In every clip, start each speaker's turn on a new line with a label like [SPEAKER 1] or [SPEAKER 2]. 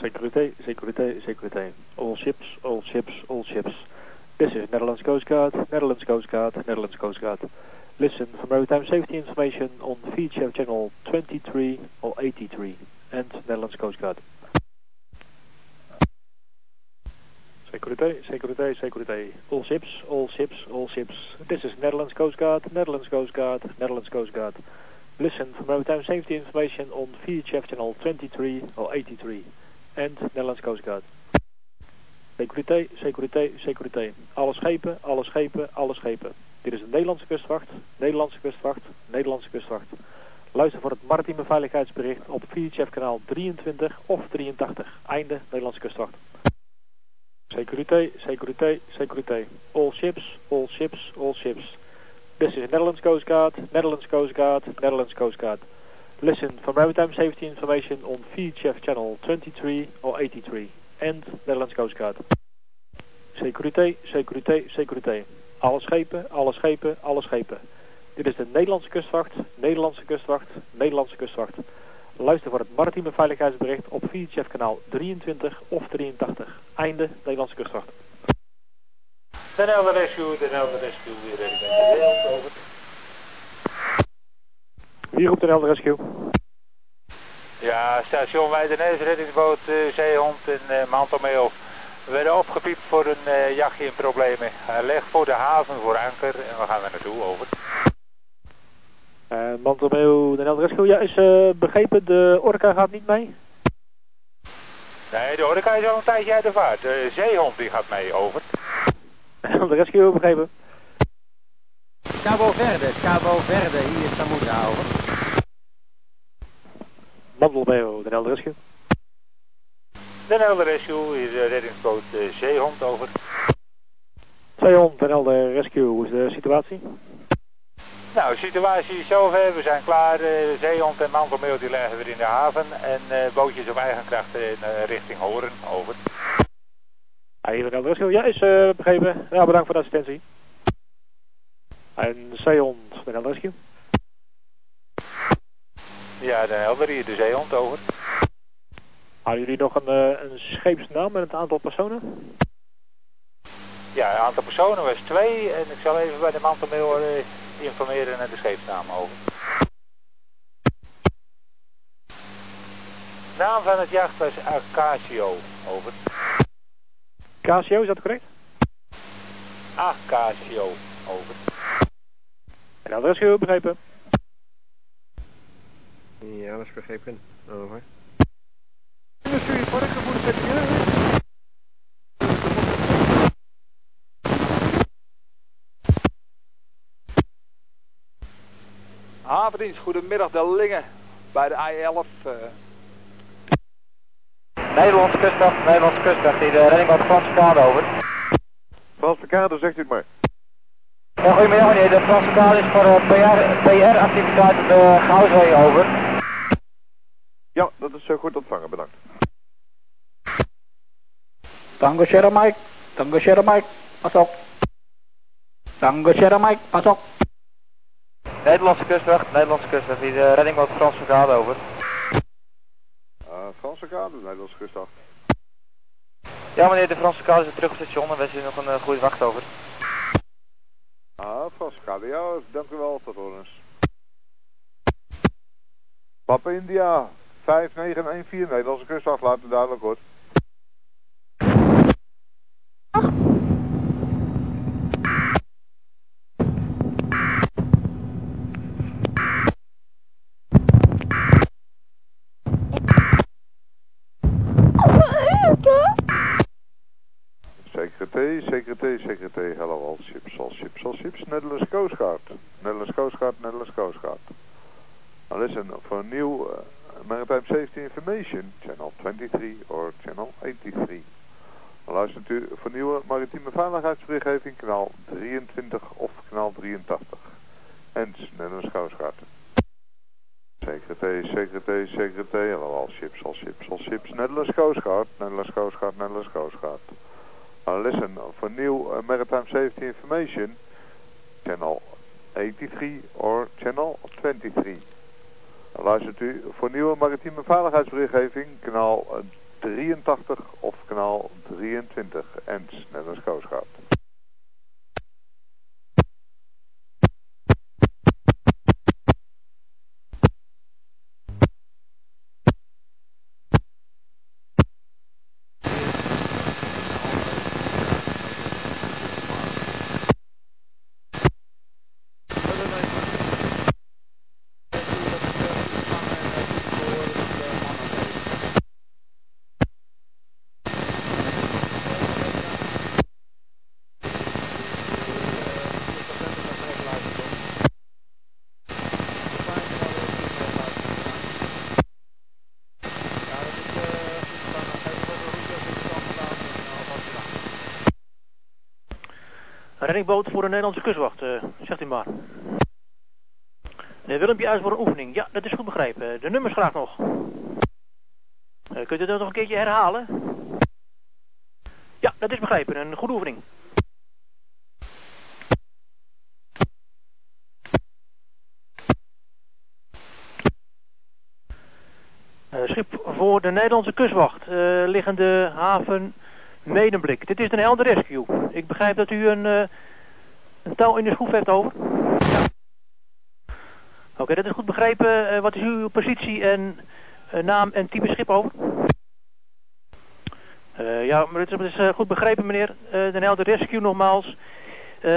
[SPEAKER 1] Security, security, security. All ships, all ships, all ships. This is Netherlands Coast Guard, Netherlands Coast Guard, Netherlands Coast Guard. Listen for maritime safety information on VHF channel 23 or 83 and Netherlands Coast Guard. Security, security, security. All ships, all ships, all ships. This is Netherlands Coast Guard, Netherlands Coast Guard, Netherlands Coast Guard. Listen for maritime safety information on VHF channel 23 or 83 and Netherlands Coast Guard. Securité, securité, securité. Alle schepen, alle schepen, alle schepen. Dit is de Nederlandse kustwacht, Nederlandse kustwacht, Nederlandse kustwacht. Luister voor het maritieme veiligheidsbericht op VHF kanaal 23 of 83. Einde Nederlandse kustwacht. Securité, securité, securité. All ships, all ships, all ships. This is Netherlands Coast Guard, Netherlands Coast Guard, Netherlands Coast Guard. Listen for maritime safety information on VHF channel 23 or 83 and Netherlands Coast Guard. Securité, securité, securité. Alle schepen, alle schepen, alle schepen. Dit is de Nederlandse kustwacht, Nederlandse kustwacht, Nederlandse kustwacht. Luister voor het maritieme veiligheidsbericht op VHF kanaal 23 of 83. Einde Nederlandse kustwacht.
[SPEAKER 2] Helder Rescue, Helder Rescue, weer ready de wereld over.
[SPEAKER 1] Hier op de Rescue.
[SPEAKER 2] Ja, station Weidenees, reddingsboot uh, Zeehond en uh, Mantomeo. We werden opgepiept voor een uh, jachtje in problemen. Hij ligt voor de haven voor anker en we gaan er naartoe over.
[SPEAKER 1] Uh, Mantomeo, de Rescue, ja, is begrepen, de orka gaat niet mee?
[SPEAKER 2] Nee, de orka is al een tijdje uit de vaart. De Zeehond die gaat mee, over.
[SPEAKER 1] De rescue, begrepen.
[SPEAKER 3] Cabo Verde, Cabo Verde, hier is Samudra, over.
[SPEAKER 1] Mantelmeo, de Helder Rescue.
[SPEAKER 2] Den Helder Rescue, hier is de reddingsboot uh, Zeehond, over.
[SPEAKER 1] Zeehond, Den Helder Rescue, hoe is de situatie?
[SPEAKER 2] Nou, de situatie is zover. We zijn klaar. Uh, Zeehond en Mantelmeo die liggen weer in de haven. En uh, bootjes op eigen kracht in richting Horen, over.
[SPEAKER 1] Rescue, ja, is begrepen. Ja, bedankt voor de assistentie. En Zeehond, Helder Rescue.
[SPEAKER 2] Ja, Den Helder, hier de Zeehond, over.
[SPEAKER 1] Hadden jullie nog een, uh, een scheepsnaam met het aantal personen?
[SPEAKER 2] Ja, het aantal personen was twee. En ik zal even bij de mantelmail uh, informeren naar de scheepsnaam over. Naam van het jacht was Acacio, over.
[SPEAKER 1] Casio, is dat correct?
[SPEAKER 2] Acacio, over.
[SPEAKER 1] En dat is heel begrepen.
[SPEAKER 4] Ja, dat is begrepen. Over.
[SPEAKER 5] Stuur voor de moet zetten. Havendienst, goedemiddag, de Lingen bij de I-11. Uh...
[SPEAKER 6] Nederlandse kustwacht, Nederlandse kustwacht, die de redding wat Franse kade over.
[SPEAKER 4] Franse kade, zegt u het maar.
[SPEAKER 6] Ja, goedemiddag meneer, de Franse kade is voor PR, PR-activiteit op de Goudwee over.
[SPEAKER 4] Ja, dat is uh, goed ontvangen, bedankt.
[SPEAKER 7] Tango Sierra Mike, Tango Sierra Mike, pas op. Tango Sierra Mike, pas op.
[SPEAKER 6] Nederlandse kustwacht, Nederlandse kustwacht, die de redding wat Franse kade over.
[SPEAKER 4] Uh, Franse kade, Nederlandse kustwacht.
[SPEAKER 6] Ja meneer, de Franse kade is terug op station en wensen u nog een uh, goede wacht over.
[SPEAKER 4] Ah, Franse kade, ja, dank u wel, tot horens. Papa India, 5914, Nederlandse kustwacht, laat het duidelijk hoor. Secretary, hello all all ships, Netherlands Coast Guard, Netherlands Coast Guard, Netherlands Coast Guard. Now listen, for new uh, maritime safety information, channel 23 or channel 83. Dan luistert u voor nieuwe maritieme veiligheidsberichtgeving kanaal 23 of kanaal 83. En Netherlands Coast Guard. Secretary, secretary, secretary, hello all ships, all ships, all ships, Netherlands Coast Guard, Netherlands Coast Now listen, for new uh, maritime safety information, channel 83 or channel 23.
[SPEAKER 8] Luistert u voor nieuwe maritieme veiligheidsberichtgeving kanaal 83 of kanaal 23 en Nederlands Coast
[SPEAKER 9] reddingboot voor de Nederlandse kustwacht, uh, zegt u maar. Nee, Willempje uit voor een oefening. Ja, dat is goed begrepen. De nummers graag nog. Uh, kunt u dat nog een keertje herhalen? Ja, dat is begrepen. Een goede oefening. Schip voor de Nederlandse kustwacht, liggende haven Medemblik. Dit is een Helder Rescue. Ik begrijp dat u een, uh, een touw in de schroef heeft over. Ja. Oké, dat is goed begrepen. Uh, wat is uw positie en uh, naam en type schip over? ja, maar het is goed begrepen meneer. de Helder Rescue nogmaals.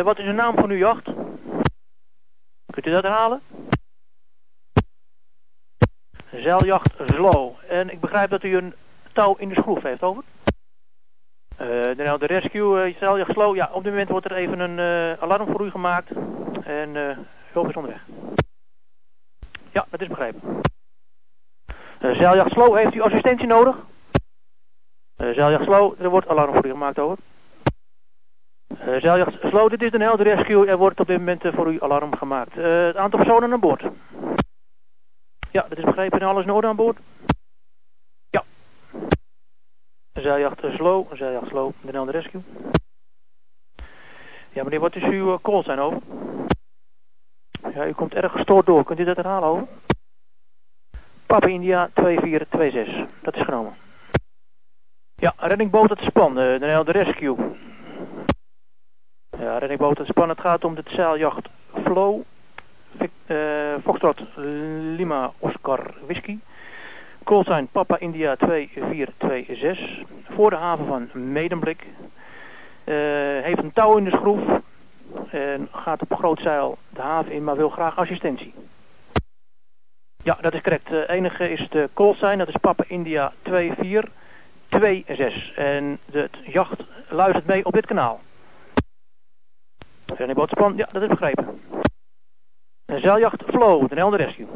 [SPEAKER 9] wat is uw naam van uw jacht? Kunt u dat herhalen? Zeiljacht Slow. En ik begrijp dat u een touw in de schroef heeft over. Uh, de, rescue, stel je gesloten. Ja, op dit moment wordt er even een uh, alarm voor u gemaakt. En hulp is onderweg. Ja, dat is begrepen. Uh, Zeiljacht Slow, heeft u assistentie nodig? Uh, Zeiljacht Slow, er wordt alarm voor u gemaakt over. Uh, Zeiljacht Slow, dit is de Helder Rescue. Er wordt op dit moment voor u alarm gemaakt. het aantal personen aan boord. Ja, dat is begrepen. En alles in orde aan boord? Zeiljacht slow, zeiljacht slow, de Nel Rescue. Ja meneer, wat is uw uh, call zijn over? Ja, u komt erg gestoord door. Kunt u dat herhalen over? Papa India 2426, dat is genomen. Ja, reddingboot het span, de Nel Rescue. Ja, reddingboot het span, het gaat om de zeiljacht Flow. Uh, Foxtrot Lima Oscar Whisky. Callsign Papa India 2426 voor de haven van Medemblik. Uh, heeft een touw in de schroef en gaat op groot zeil de haven in, maar wil graag assistentie. Ja, dat is correct. Het enige is de callsign, dat is Papa India 2426. En de jacht luistert mee op dit kanaal. René Bootspan, ja, dat is begrepen. Zeiljacht Flow, de Helder Rescue.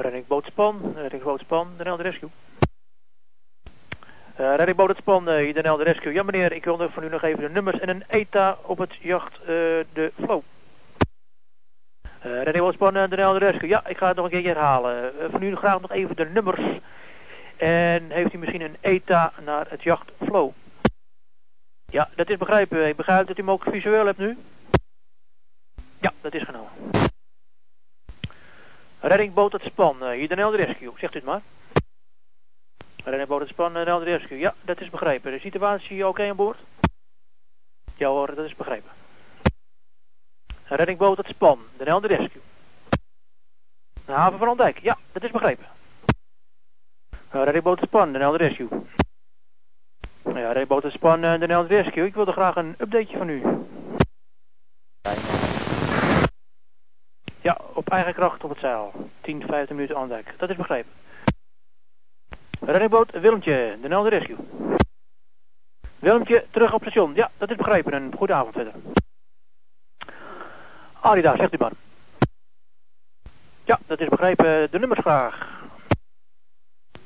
[SPEAKER 9] Reddingboot Span, Reddingboot Span, de Nel de Rescue. Uh, Reddingboot het Span, uh, de Rescue. Ja meneer, ik wilde van u nog even de nummers en een ETA op het jacht uh, de Flow. Uh, Reddingboot Span, de Nel de Rescue. Ja, ik ga het nog een keer herhalen. van u graag nog even de nummers. En heeft u misschien een ETA naar het jacht Flow? Ja, dat is begrijpen. Ik begrijp dat u hem ook visueel hebt nu. Ja, dat is genomen. Reddingboot het span, uh, hier de Nelde Rescue, zegt u het maar. Reddingboot het span, uh, Nelde Rescue, ja, dat is begrepen. De situatie oké aan boord? Ja hoor, dat is begrepen. Reddingboot het span, de Nelde Rescue. De haven van Ondijk, ja, dat is begrepen. Reddingboot het span, de Nelde Rescue. Ja, Reddingboot het span, de Nelde Rescue, ik wilde graag een updateje van u. Ja, op eigen kracht op het zeil. 10, 15 minuten aan dek. Dat is begrepen. Reddingboot Willemtje, de Nelde Rescue. Willemtje, terug op station. Ja, dat is begrepen. Een goede avond verder. Arida, zegt u maar. Ja, dat is begrepen. De nummers graag.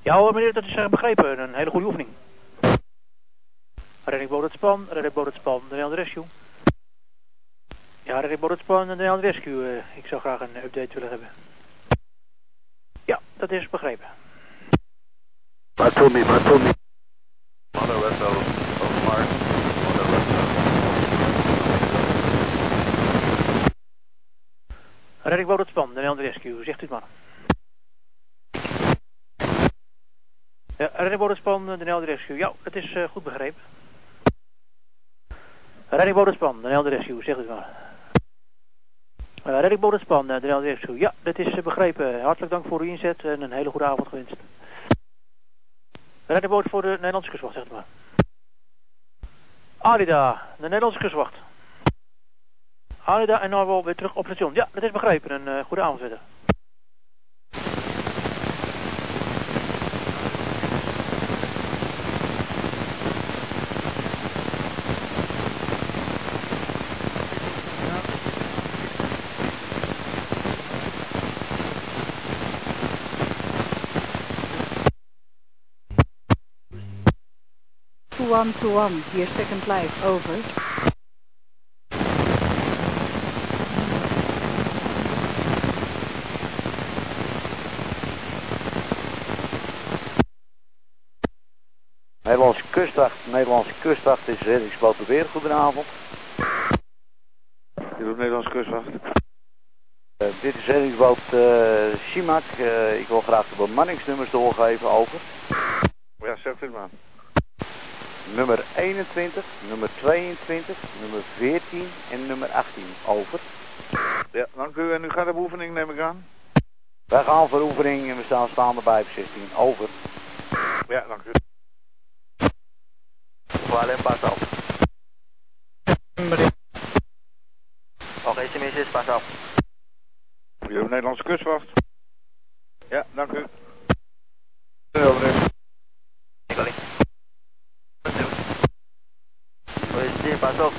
[SPEAKER 9] Ja hoor meneer, dat is uh, begrepen. Een hele goede oefening. Reddingboot het span, reddingboot het span, de Nelde Rescue. Ja, Rick Borritspan en de Rescue. Eh. Ik zou graag een update willen hebben. Ja, dat is begrepen.
[SPEAKER 8] Matumi, Matumi. Mother Wessel, Omar. Mother Wessel.
[SPEAKER 9] Rick Borritspan, de Rescue. Zegt u het maar. Ja, Redding Bodenspan, de Nelde Rescue. Ja, het is eh, goed begrepen. Redding Bodenspan, de Nelde Rescue, zeg het maar. Uh, reddingbootenspan, de Nel de Rescue. Ja, dat is begrepen. Hartelijk dank voor uw inzet en een hele goede avond gewenst. Reddingboot voor de Nederlandse kustwacht, zeg maar. Alida, de Nederlandse kustwacht. Alida en Norwal weer terug op station. Ja, dat is begrepen. Een uh, goede avond verder.
[SPEAKER 10] One to one, hier second life, over.
[SPEAKER 11] Nederlandse kustwacht, Nederlandse kustwacht is reddingsboot weer. Goedenavond.
[SPEAKER 12] Dit is Nederlandse kustwacht.
[SPEAKER 11] Uh, dit is reddingsboot uh, Simak. Uh, ik wil graag de bemanningsnummers doorgeven, over.
[SPEAKER 12] Ja, zeg dit maar.
[SPEAKER 11] Nummer 21, nummer 22, nummer 14 en nummer 18. Over.
[SPEAKER 12] Ja, dank u. En u gaat op oefening, neem ik aan?
[SPEAKER 11] Wij gaan voor oefening en we staan staande bij 16. Over.
[SPEAKER 12] Ja, dank u.
[SPEAKER 13] Kuala pas op. Oké, SMS is pas op.
[SPEAKER 12] Jullie Nederlandse kustwacht. Ja, dank u.
[SPEAKER 13] OSD, pas op.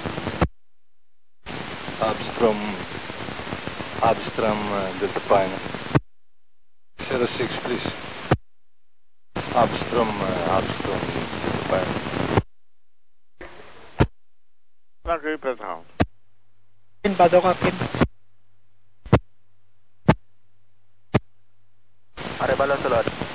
[SPEAKER 14] Abstrom, Abstrom, uh, Delta Pine. 06, please. Abstrom, uh, Abstrom, Delta Pine.
[SPEAKER 12] Dank u, avond.
[SPEAKER 15] In Badora, in.
[SPEAKER 13] Arriba Solor.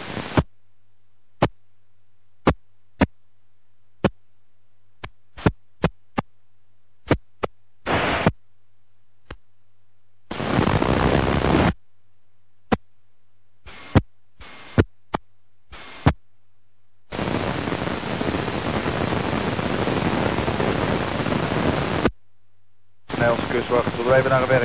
[SPEAKER 12] Even naar het werk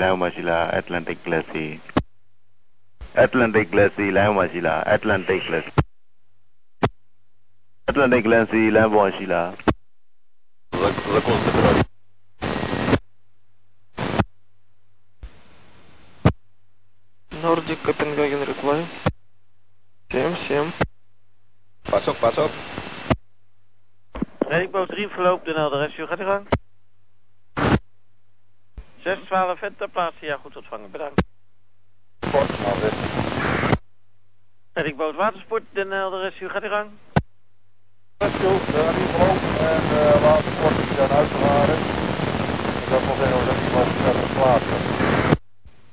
[SPEAKER 16] လမ်းမှာရှိလား Atlantic Glassy Atlantic Glassy လမ်းမှာရှိလား Atlantic Glassy Atlantic Glassy လမ်းပေါ်ရှိလား
[SPEAKER 14] Закон собирать.
[SPEAKER 17] Нордик, Копенгаген, Реплай. 7-7.
[SPEAKER 14] Pas op, pas op.
[SPEAKER 9] Reddingboot 3 verloopt de adres. U gaat uw gang. 612 vet ter plaatse. Ja, goed ontvangen. Bedankt. Reddingboot Watersport, Den adres. U gaat uw gang.
[SPEAKER 4] Rescue, de Riemloop en uh, watersport die zijn uitgevaren. Dat wil zeggen dat iemand ter plaatse.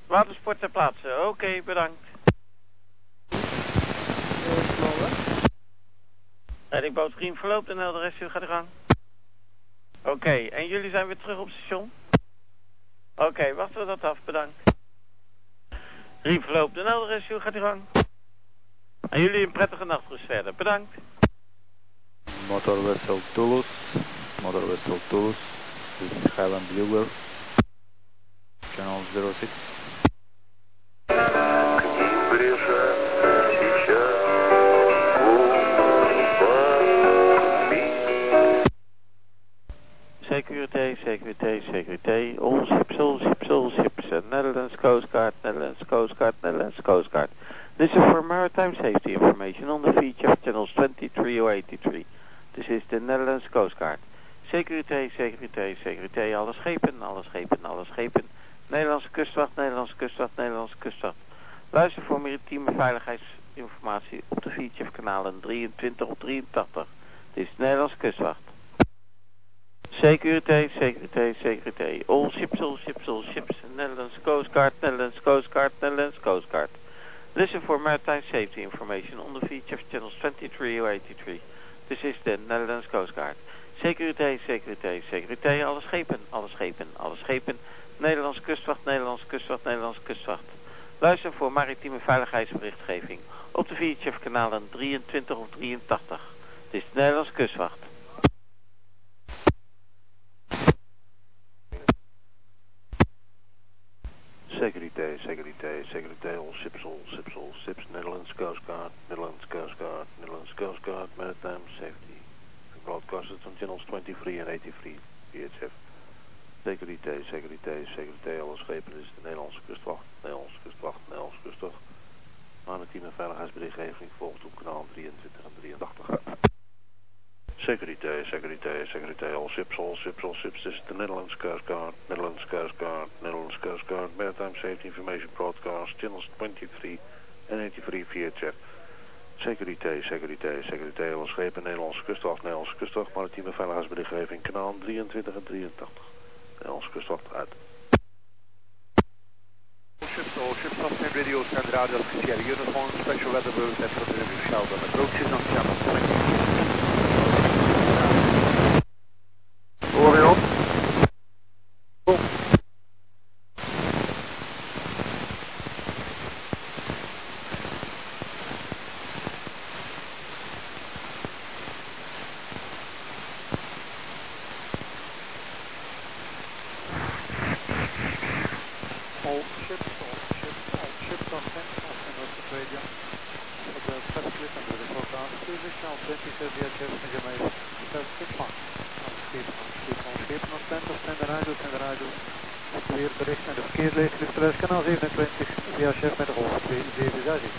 [SPEAKER 9] Watersport ter plaatse. Oké, bedankt. Reddingboot Riem verloopt en de rest u gaat gang. Oké, en jullie zijn weer terug op station? Oké, wachten we dat af, bedankt. Riem verloopt en de rest u gaat uw gang.
[SPEAKER 18] En jullie een prettige nachtrust verder. Bedankt.
[SPEAKER 14] Motor vessel Toulouse, motor vessel Toulouse, this is Highland Bluebird, channel 06.
[SPEAKER 18] Securité, securité, securité. All ships, all ships, all ships. Netherlands Coast Guard, Netherlands Coast Guard, Netherlands Coast Guard. This is for maritime safety information on the feature of channels 23 or 83. This is the Netherlands Coast Guard. Securité, securité, securité. Alle schepen, alle schepen, alle schepen. Nederlandse kustwacht, Nederlandse kustwacht, Nederlandse kustwacht. Luister voor maritieme veiligheidsinformatie op de feature kanalen 23 of 83. Dit is de Nederlandse kustwacht. Securité, securité, securité. All ships, all ships, all ships. Netherlands Coast Guard, Netherlands Coast Guard, Netherlands Coast Guard. Listen for maritime safety information on the feature of channels 23 or 83. This is the Netherlands Coast Guard. Securité, securité, securité. Alle schepen, alle schepen, alle schepen. Nederlandse kustwacht, Nederlandse kustwacht, Nederlandse kustwacht. Luister voor maritieme veiligheidsberichtgeving op de VHF kanalen 23 of 83. Dit is de Nederlandse kustwacht.
[SPEAKER 19] Securité, securité, securité, ships, all ships, Netherlands Coast Guard, Netherlands Coast Guard, Netherlands Coast Guard, Maritime Safety. Broadcasted on channels 23 en 83, VHF. Securité, securité, securité, alle schepen is de Nederlandse kustwacht, Nederlandse kustwacht, Nederlandse kustwacht. Maritieme veiligheidsberichtgeving volgt op kanaal 23 en 83. Securité, securité, securité, all ships, all ships, all ships. This is the Netherlands Coast Guard, Netherlands Coast Guard, Netherlands Coast Guard, Maritime Safety Information Broadcast, channels 23 en 83 VHF. Securité, securité, securité, alle schepen, Nederlandse kustwacht, Nederlandse kustwacht, maritieme veiligheidsberichtgeving, kanaal 23 en 83. Nederlandse kustwacht uit.
[SPEAKER 20] Ships, all ships, off radio send radio Sierra Uniform, special weather route at the review shelter, approaches on channel 20.
[SPEAKER 4] Orion.
[SPEAKER 1] All ships, all ships, all ships on ten, off and off the radio. For the press clip and the forecast, please channel 27 VHF measurement, 761. On schip, on schip, on schip, op stand radio, stand radio. Het weerbericht en de verkeersleger is kanaal 27 VHF met de golf 27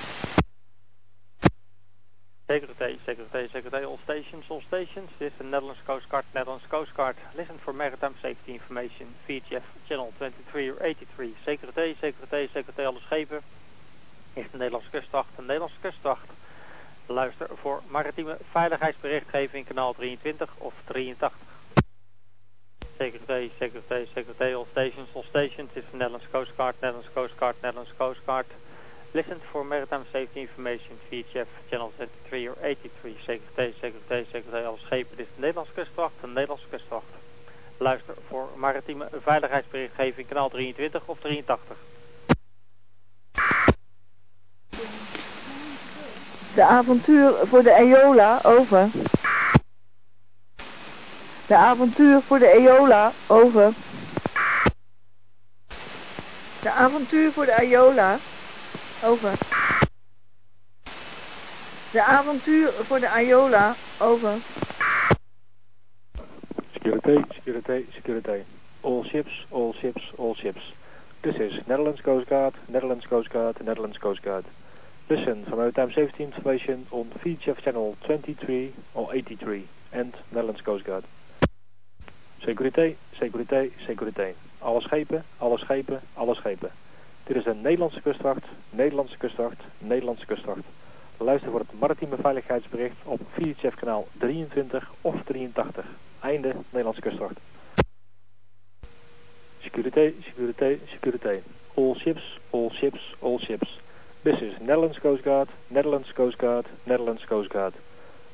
[SPEAKER 21] Secretary, Secretary, Secretary, all stations, all stations. This is the Netherlands Coast Guard, Netherlands Coast Guard. Listen for maritime safety information. VHF channel 23 or 83. Secretary, Secretary, Secretary, alle schepen. Is de Nederlandse kustwacht, de Nederlandse kustwacht. Luister voor maritieme veiligheidsberichtgeving kanaal 23 of 83. Secretary, Secretary, Secretary, all stations, all stations. This is the Netherlands Coast Guard, Netherlands Coast Guard, Netherlands Coast Guard. Listen for maritime safety information, VHF channel 23 or 83. Secretary, Secretary, Secretary, alle schepen. Dit is de Nederlandse kustwacht, de Nederlandse kustwacht. Luister voor maritieme veiligheidsberichtgeving kanaal 23 of 83.
[SPEAKER 22] De avontuur voor de Eola, over. De avontuur voor de Eola, over. De avontuur voor de Eola, over. De avontuur voor de Ayola, over.
[SPEAKER 1] Security, security, security. All ships, all ships, all ships. This is Netherlands Coast Guard, Netherlands Coast Guard, Netherlands Coast Guard. Listen for maritime safety information on VHF channel 23 or 83 and Netherlands Coast Guard. Securité, securité, securité. Alle schepen, alle schepen, alle schepen. Dit is de Nederlandse kustwacht, Nederlandse kustwacht, Nederlandse kustwacht. Luister voor het maritieme veiligheidsbericht op VHF kanaal 23 of 83. Einde Nederlandse kustwacht. Securité, securité, securité. All ships, all ships, all ships. This is Netherlands Coast Guard, Netherlands Coast Guard, Netherlands Coast Guard.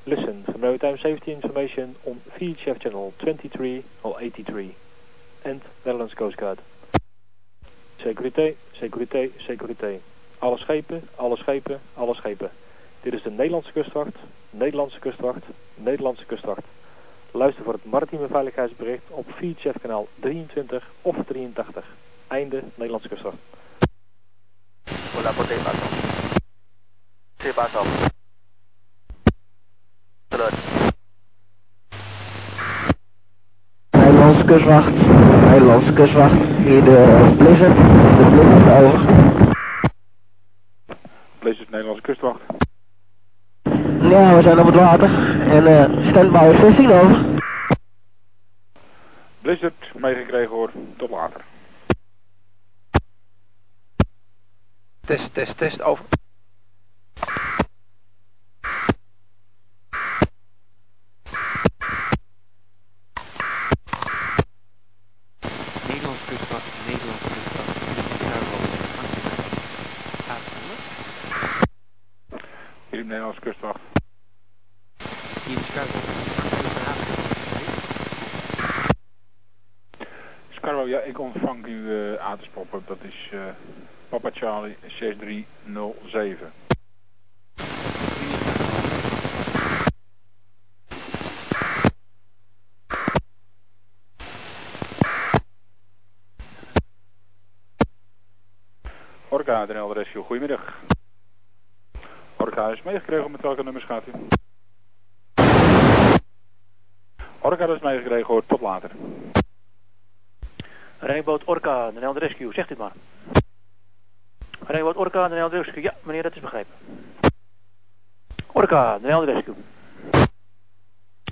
[SPEAKER 1] Listen for maritime safety information on VHF channel 23 or 83 and Netherlands Coast Guard. Securité, securité, securité. Alle schepen, alle schepen, alle schepen. Dit is de Nederlandse kustwacht, Nederlandse kustwacht, Nederlandse kustwacht. Luister voor het maritieme veiligheidsbericht op VHF kanaal 23 of 83. Einde Nederlandse kustwacht.
[SPEAKER 23] Hola, por. Sí, paso. Terug.
[SPEAKER 24] Nederlandse kustwacht. Nederlandse kustwacht. Hier de Blizzard. De Blizzard over.
[SPEAKER 25] Blizzard Nederlandse kustwacht.
[SPEAKER 24] Ja, we zijn op het water. En eh standby 16 over.
[SPEAKER 25] Blizzard, meegekregen hoor. Tot later.
[SPEAKER 3] Test, test, test, over.
[SPEAKER 26] Nederlands kustwacht, Nederlands kustwacht, Cargo,
[SPEAKER 25] Hier op Nederlandse kustwacht. Scarbo, ja, ik ontvang uw uh, aterspoppen. Dat is uh, Papa Charlie 6307. Orca, de NL Rescue, goedemiddag. Orca is meegekregen, met welke nummers gaat u? Orca is meegekregen hoor, tot later.
[SPEAKER 9] Rijnboot Orca, de Rescue, zegt u maar. Rijnboot Orca, de Rescue, ja meneer, dat is begrepen. Orca, de Rescue.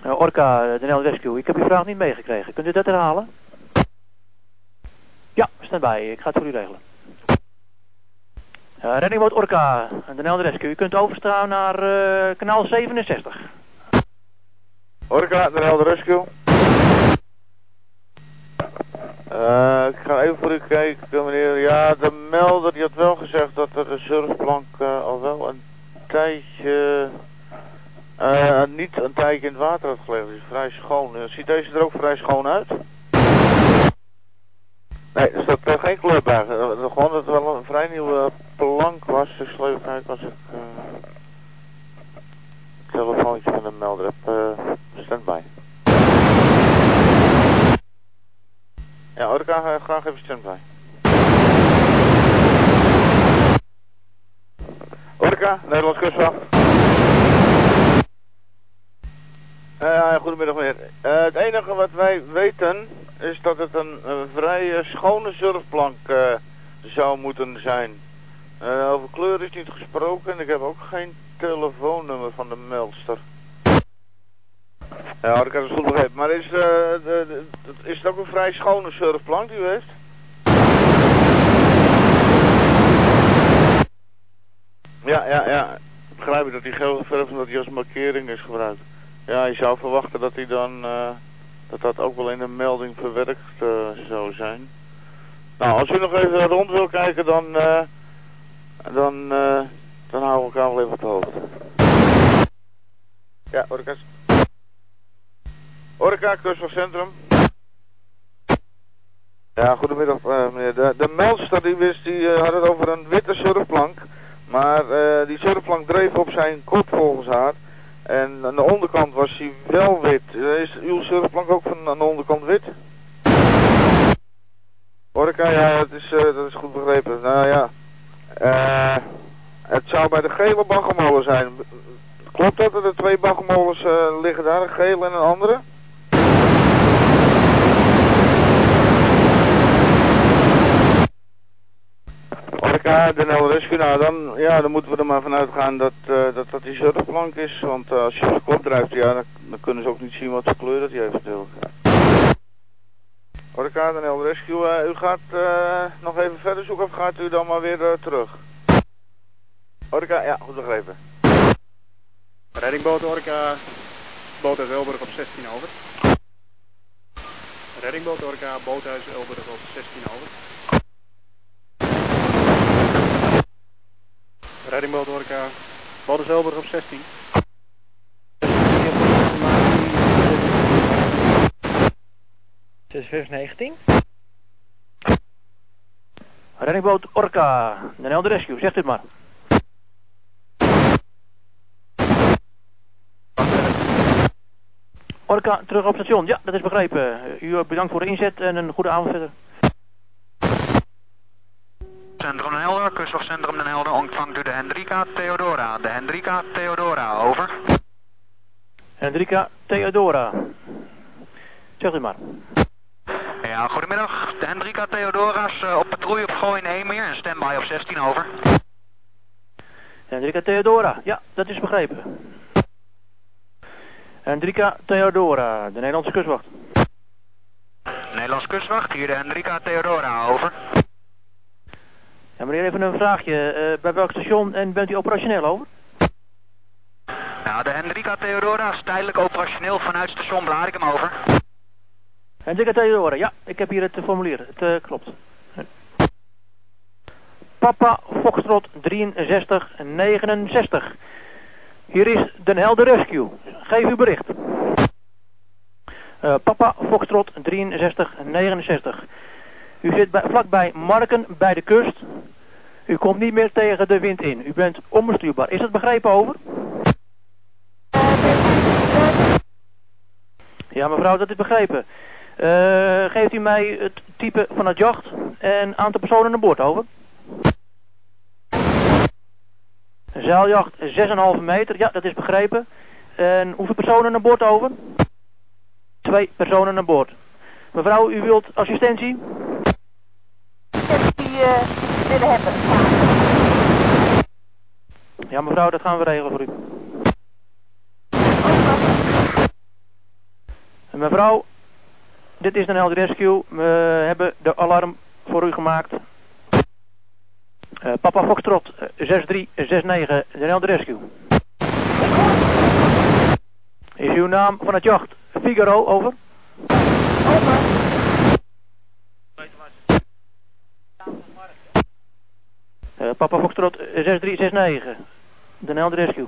[SPEAKER 9] Uh, Orca, de Rescue, ik heb uw vraag niet meegekregen. Kunt u dat herhalen? Ja, stand bij, ik ga het voor u regelen. Uh, Reddingboot Orca, de Nederland Rescue, u kunt overstaan naar uh, kanaal 67.
[SPEAKER 12] Orca, de Nederland Rescue. Ik ga even voor u kijken, meneer. Ja, de melder die had wel gezegd dat de surfplank al wel een tijdje... Niet een tijdje in het water had gelegen. Het is vrij schoon. ziet deze er ook vrij schoon uit? Nee, er staat uh, geen kleur bij. Uh, gewoon dat het wel een vrij nieuwe plank was. Dus even kijken als ik... het telefoontje van de melder heb. standby. Ja, Orca, uh, graag even standby. Orca, Nederlands kustwacht. Uh, goedemiddag meneer. Uh, het enige wat wij weten is dat het een, vrij schone surfplank zou moeten zijn. over kleur is niet gesproken en ik heb ook geen telefoonnummer van de meldster. Ja, ik had het goed begrepen. Maar is, de, is het ook een vrij schone surfplank die u heeft? Ja, ja, ja. Begrijp ik dat die gele verf dat die als markering is gebruikt. Ja, je zou verwachten dat hij dan, uh, dat dat ook wel in een melding verwerkt uh, zou zijn. Nou, als u nog even rond wil kijken, dan, uh, dan, dan houden we elkaar wel even op de hoogte. Ja, Orcas. Orca, kustwachtcentrum. Ja, goedemiddag uh, meneer. De, de meldster die wist, die uh, had het over een witte surfplank. Maar uh, die surfplank dreef op zijn kop volgens haar. En aan de onderkant was hij wel wit. is uw surfplank ook van aan de onderkant wit? Orca, ja, dat is, dat is goed begrepen. Nou ja, het zou bij de gele baggermolen zijn. Klopt dat er twee baggermolens liggen daar, een gele en een andere? Orca, de NL Rescue, nou dan, ja, dan moeten we er maar vanuit gaan dat uh, dat, dat die surfplank is. Want uh, als je op de kop drijft, ja, dan, kunnen ze ook niet zien wat voor kleur dat hij heeft natuurlijk. Orca, de NL Rescue, uh, u gaat nog even verder zoeken of gaat u dan maar weer terug? Orca, ja, goed begrepen.
[SPEAKER 1] Reddingboot Orca, boothuis Elburg op 16 over. Reddingboot Orca, boothuis Elburg op 16 over. Reddingboot Orca, Boris op 16.
[SPEAKER 9] Dus 19. Reddingboot Orca, Rescue, zegt dit maar. Orca, terug op station. Ja, dat is begrepen. U eh, bedankt voor de inzet en een goede avond verder.
[SPEAKER 7] Centrum Den Helder, kustwachtcentrum Den Helder ontvangt u de Hendrika Theodora. De Hendrika Theodora, over.
[SPEAKER 9] Hendrika Theodora. Zegt u maar.
[SPEAKER 7] Ja, goedemiddag. De Hendrika Theodora's eh, op patrouille op Gooi in Eemmeer en standby op 16, over.
[SPEAKER 9] Hendrika Theodora. Ja, dat is begrepen. Hendrika Theodora, de Nederlandse kustwacht.
[SPEAKER 7] Nederlands kustwacht, hier de Hendrika Theodora, over.
[SPEAKER 9] Ja, meneer, even een vraagje. Eh, bij welk station en bent u operationeel over?
[SPEAKER 7] Nou, de Hendrika Theodora is tijdelijk operationeel vanuit station Blarikum, over.
[SPEAKER 9] Hendrika Theodora, ja, ik heb hier het formulier. Het eh, klopt. Papa Foxtrot 6369. Hier is Den Helder Rescue. Geef uw bericht. Eh, Papa Foxtrot 6369. U zit bij, vlakbij Marken bij de kust. U komt niet meer tegen de wind in. U bent onbestuurbaar. Is dat begrepen over? Ja mevrouw, dat is begrepen. Eh, geeft u mij het type van het jacht en aantal personen aan boord over? Zeiljacht 6,5 meter, ja dat is begrepen. En hoeveel personen aan boord over? Twee personen aan boord. Mevrouw, u wilt assistentie?
[SPEAKER 27] Die eh, willen hebben.
[SPEAKER 9] Ja mevrouw, dat gaan we regelen voor u. Mevrouw, dit is een Helder Rescue. We hebben de alarm voor u gemaakt. Eh, Papa Foxtrot eh, 6369, de Helder Rescue. Is uw naam van het jacht Figaro, over? Eh, Papa Foxtrot 6369, de Helder Rescue.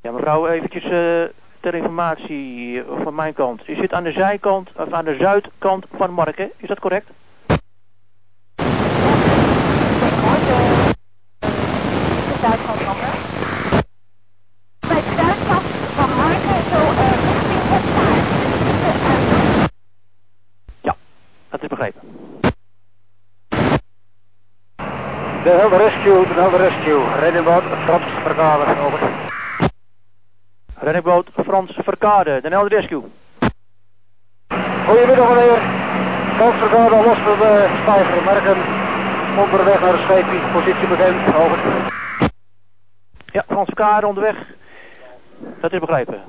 [SPEAKER 9] Ja mevrouw, eventjes eh, ter informatie eh, van mijn kant. U zit aan de zijkant, of aan de zuidkant van Marken, is dat correct?
[SPEAKER 27] De de eh.
[SPEAKER 9] Ja, dat is begrepen.
[SPEAKER 6] De Helder Rescue, de Helder Rescue. Reddingboot Frans Verkade, over.
[SPEAKER 9] Reddingboot Frans Verkade, de Helder Rescue.
[SPEAKER 6] Goedemiddag meneer. Frans Verkade, los van de stijger merken. Onderweg naar de scheepie, positie bekend, over.
[SPEAKER 9] Ja, Frans Verkade onderweg. Dat is begrepen.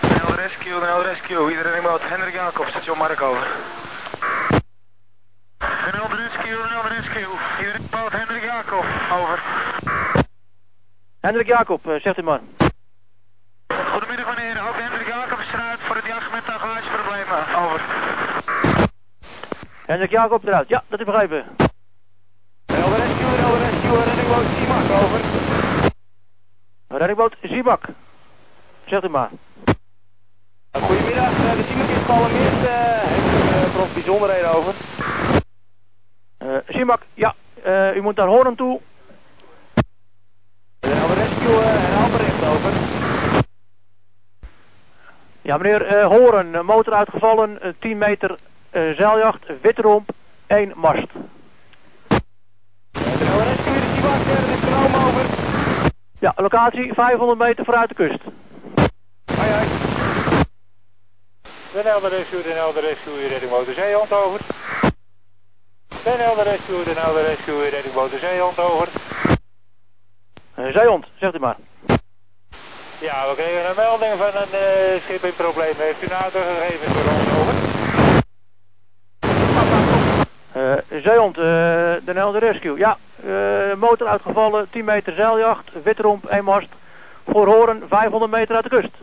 [SPEAKER 7] NL Rescue, NL Rescue, iedereen remote. Hendrik Jacob, station Mark, over. NL Rescue, NL Rescue, remote. Hendrik Jacob, over.
[SPEAKER 9] Hendrik Jacob, eh, zegt u maar.
[SPEAKER 7] Goedemiddag meneer, ook Hendrik Jacob is eruit voor het jacht met tagelageproblemen, over.
[SPEAKER 9] Hendrik Jacob eruit. Ja, dat is begrepen.
[SPEAKER 7] NL Rescue, NL Rescue, reddingboot Simak, over.
[SPEAKER 9] Reddingboot Zibak. Zegt u maar.
[SPEAKER 7] Goedemiddag, de Simak is gealarmeerd, heeft u voor ons bijzonderheden over?
[SPEAKER 9] Eh Zibak, ja. eh, u moet naar Hoorn toe.
[SPEAKER 7] NL Rescue, herhaal bericht, over.
[SPEAKER 9] Ja, meneer eh Horen, motor uitgevallen, eh, 10 meter zeiljacht, witromp, 1 mast.
[SPEAKER 7] NL Rescue, de Simak, stroom over.
[SPEAKER 9] Ja, locatie 500 meter vooruit de kust.
[SPEAKER 7] Hoi, hoi.
[SPEAKER 2] Den Helder Rescue, Den Helder Rescue, reddingboot de Zeehond, over. Den Helder Rescue, Den Helder Rescue, reddingboot de Zeehond, over.
[SPEAKER 9] Eh, zeehond, zegt u maar.
[SPEAKER 2] Ja, we kregen een melding van een eh, schip in problemen. Heeft u nader gegevens voor ons, over?
[SPEAKER 9] Eh, zeehond, eh de Helder Rescue. Ja, motor uitgevallen, 10 meter zeiljacht, witromp, 1 mast. Voor Horen, 500 meter uit de kust.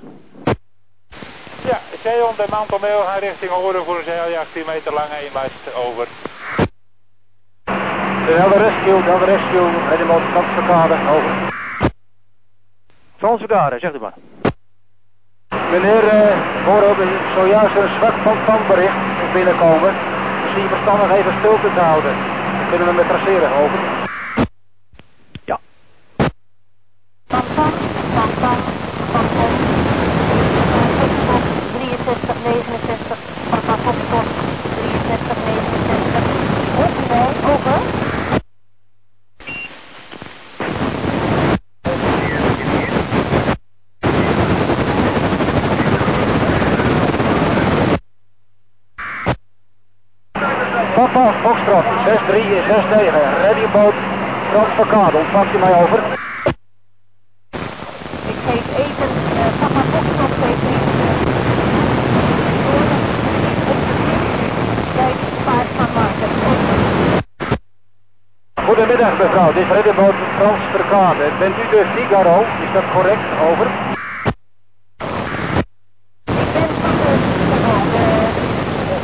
[SPEAKER 2] Ja, Zeehond en Mantelmeel gaan richting Horen voor een zeiljacht 10 meter lang, 1 mast, over.
[SPEAKER 6] De Helder Rescue, de Helder Rescue. Reddingboot Frans Verkade, over.
[SPEAKER 9] Frans Vergaren, zegt u maar.
[SPEAKER 6] Meneer, eh, horen zojuist een zwak van pandbericht binnenkomen. Misschien verstandig even stilte te houden. Dan kunnen we met traceren, over.
[SPEAKER 23] Ontvangt u mij over?
[SPEAKER 27] Ik geef even uh, Papa Foxtrot geeft even bij het paard van Marken.
[SPEAKER 23] Goedemiddag mevrouw, dit is Readyboot Frans Verkade. Bent u de Figaro? Is dat correct? Over.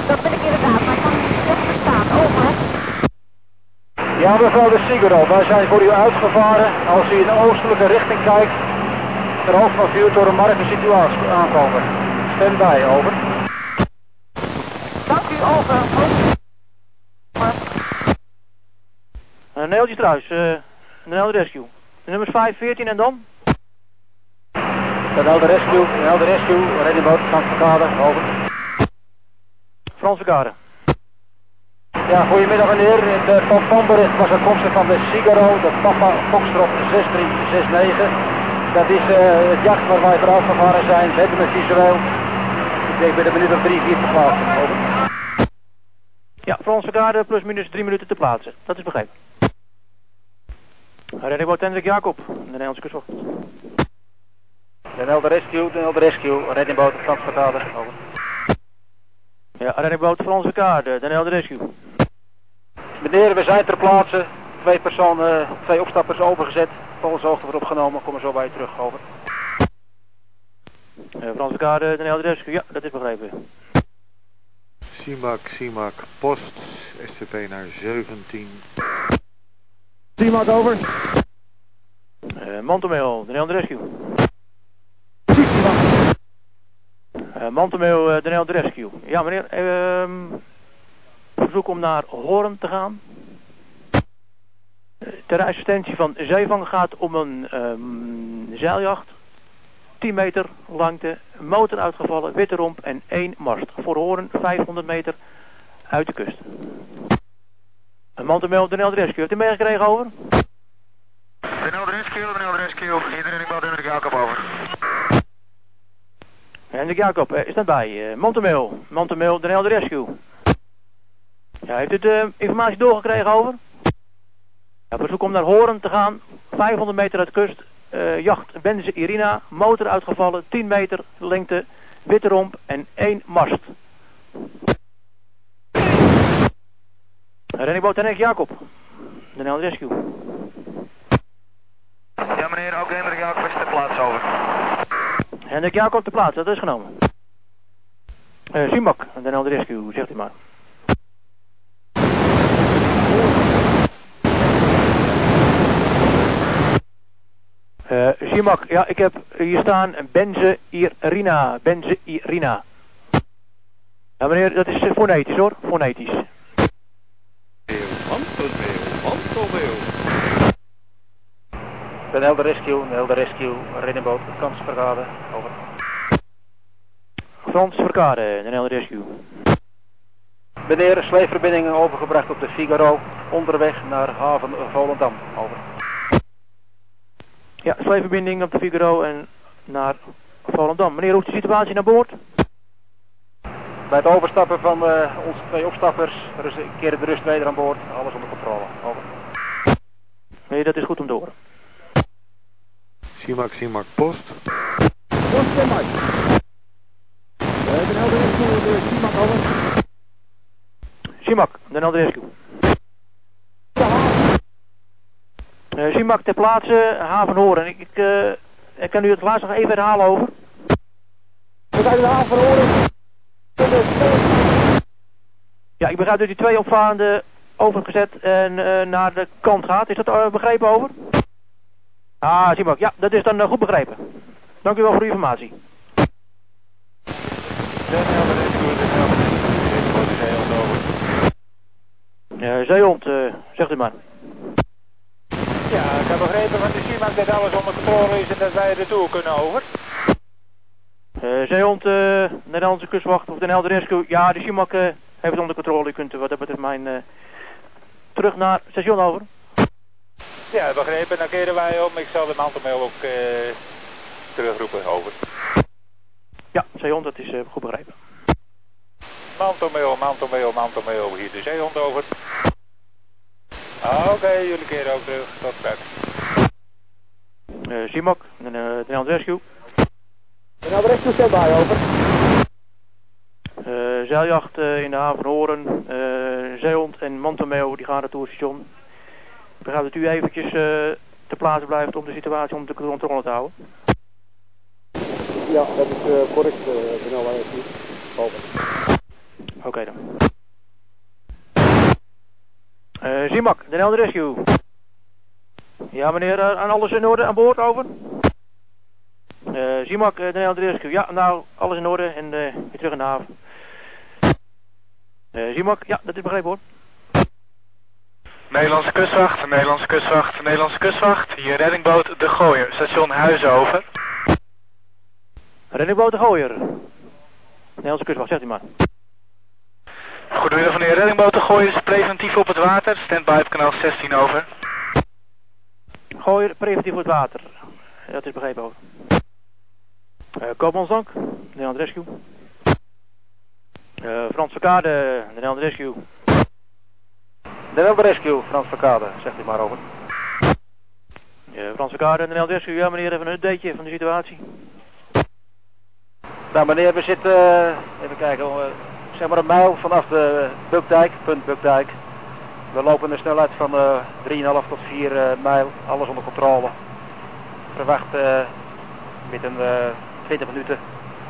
[SPEAKER 27] Dat ben ik inderdaad, maar ik kan niet slecht verstaan. Over.
[SPEAKER 23] Ja, mevrouw de Figaro, wij zijn voor u uitgevaren. Als u in de oostelijke richting kijkt, ter hoogte van vuurtoren Marken ziet u aan- aankomen. Stand bij, over.
[SPEAKER 27] Dank u, over.
[SPEAKER 9] Uh, Neeltje Struis, uh, Nel Rescue. De nummers 5, 14 en dan?
[SPEAKER 23] De Rescue, de Rescue, Readyboot Frans Verkade, over.
[SPEAKER 9] Frans Verkade.
[SPEAKER 23] Ja, goedemiddag meneer. In het pampambericht was afkomstig van de Figaro, de Papa Foxtrot 6369. Dat is eh, het jacht waar wij voor uitgevaren zijn. Hebben het visueel. Ik denk bij de minuut of drie, vier te plaatsen. Over.
[SPEAKER 9] Ja, Frans Verkade plus minus 3 minuten te plaatsen. Dat is begrepen. Reddingboot Hendrik Jacob, de Nederlandse kustwacht.
[SPEAKER 23] De Nelde Rescue, de Nelde Rescue, reddingboot Frans Verkade, over.
[SPEAKER 9] Ja, reddingboot Frans de Nelde Rescue.
[SPEAKER 23] Meneer, we zijn ter plaatse. Twee personen, twee opstappers overgezet. Volgens hoogte wordt opgenomen. Komen zo bij je terug, over.
[SPEAKER 9] Uh, Frans Verkade, de Rescue. Ja, dat is begrepen.
[SPEAKER 4] CIMAC, CIMAC, post, SCP naar 17.
[SPEAKER 23] CIMAC over.
[SPEAKER 9] Uh, Mantomeel, de Nelde Rescue. Uh, Mantomeel, uh, de Nelde Rescue. Ja, meneer, ehm verzoek om naar Hoorn te gaan. Ter assistentie van Zeevang gaat om een um, zeiljacht. 10 meter langte, motor uitgevallen, witte romp en één mast. Voor Hoorn 500 meter uit de kust. Een man te melden, de Rescue. Heeft u meegekregen over?
[SPEAKER 28] De Rescue, de Rescue. Iedereen, ik bel Hendrik Jacob over.
[SPEAKER 9] Hendrik Jacob, is dat bij? Uh, Montemeel, Montemeel, de Rescue. Ja, heeft u de informatie doorgekregen over? Ja, verzoek om naar Horen te gaan. 500 meter uit kust. Uh, jacht Benze Irina. Motor uitgevallen. 10 meter lengte. Witte romp en één mast. Renningboot Henk Jacob. De Nel Rescue.
[SPEAKER 28] Ja meneer, ook Hendrik Jacob is ter plaats over.
[SPEAKER 9] Hendrik Jacob ter plaats, dat is genomen. Uh, Simak, de Nel Rescue, zegt u maar. Uh, Simak, ja, ik heb hier staan Benze Irina. Benze Irina. Ja, meneer, dat is fonetisch hoor, fonetisch.
[SPEAKER 4] Mantelmeel, mantelmeel.
[SPEAKER 23] De Nelde Rescue, Nelde Rescue, reddingboot, Frans Verkade, over.
[SPEAKER 9] Frans Verkade, de Nelde Rescue.
[SPEAKER 23] Meneer, sleepverbindingen overgebracht op de Figaro, onderweg naar haven Volendam, over.
[SPEAKER 9] Ja, sleepverbinding op de Figaro en naar Volendam. Meneer, hoe is de situatie naar boord?
[SPEAKER 23] Bij het overstappen van uh, onze twee opstappers, er is een keer de rust weder aan boord, alles onder controle, over.
[SPEAKER 9] Nee, dat is goed om te horen.
[SPEAKER 4] CIMAC, CIMAC, post.
[SPEAKER 24] Post. De Nelde Rescue, de CIMAC, over.
[SPEAKER 9] CIMAC, de Rescue. Uh, Simak ter plaatse, haven Horen. Ik, ik, uh, ik kan u het laatst nog even herhalen over.
[SPEAKER 24] We zijn de haven Horen.
[SPEAKER 9] Ja, ik begrijp dat die twee opvarenden overgezet en naar de kant gaat. Is dat begrepen over? Ah, Simak, ja, dat is dan goed begrepen. Dank u wel voor uw informatie. Uh, Zeehond, zegt u maar.
[SPEAKER 2] Ja, ik heb begrepen van de CIMAC dat alles onder controle is en dat wij er toe kunnen over.
[SPEAKER 9] Uh, Zeehond, uh, Nederlandse kustwacht of de Helder Rescue. Ja, de CIMAC uh, heeft het onder controle. U kunt wat dat betreft mijn terug naar station over.
[SPEAKER 2] Ja, begrepen. Dan keren wij om. Ik zal de mantelmail ook terugroepen over.
[SPEAKER 9] Ja, Zeehond, dat is goed begrepen.
[SPEAKER 2] Mantelmail, mantelmail, mantelmail. Hier de Zeehond over. Ah, Oké, jullie keren ook terug. Tot straks.
[SPEAKER 9] Uh, Simak, de Nederland Rescue.
[SPEAKER 1] Nederland Rescue, standby, over.
[SPEAKER 9] Uh, zeiljacht uh, in de haven van Horen, uh, Zeehond en Mantomeo die gaan naar het toerstation. Ik begrijp dat u eventjes ter plaatse blijft om de situatie onder de controle te houden.
[SPEAKER 1] Ja, dat is correct, uh, Nederland Rescue. Over.
[SPEAKER 9] Oké okay, dan. Uh, Zimak, de Nederland Rescue. Ja meneer, aan alles in orde aan boord, over? Uh, Zimak, de Nederland Rescue. Ja, nou, alles in orde en weer terug in de haven. Zimak, ja, dat is begrepen hoor.
[SPEAKER 28] Nederlandse kustwacht, Nederlandse kustwacht, Nederlandse kustwacht. Hier reddingboot De Gooier, station Huizen over.
[SPEAKER 9] Reddingboot De Gooier. Nederlandse kustwacht, zegt u maar.
[SPEAKER 28] Goedemiddag meneer, reddingboot De Gooier is preventief op het water. Standby op kanaal 16 over.
[SPEAKER 9] Gooier, preventief op het water. Dat is begrepen over. Uh, Koopmansdank, Nederland Rescue. Uh, Frans Verkade, de Nederland Rescue.
[SPEAKER 23] Nederland Rescue, Frans Verkade, zegt u maar over.
[SPEAKER 9] Uh, Frans Verkade, Nederland Rescue. Ja meneer, even een updateje van de situatie.
[SPEAKER 23] Nou meneer, we zitten, uh, even kijken, uh, zeg maar een mijl vanaf de Bukdijk, punt Bukdijk. We lopen een snelheid van 3,5 tot 4 mijl, alles onder controle. Verwacht met een 20 minuten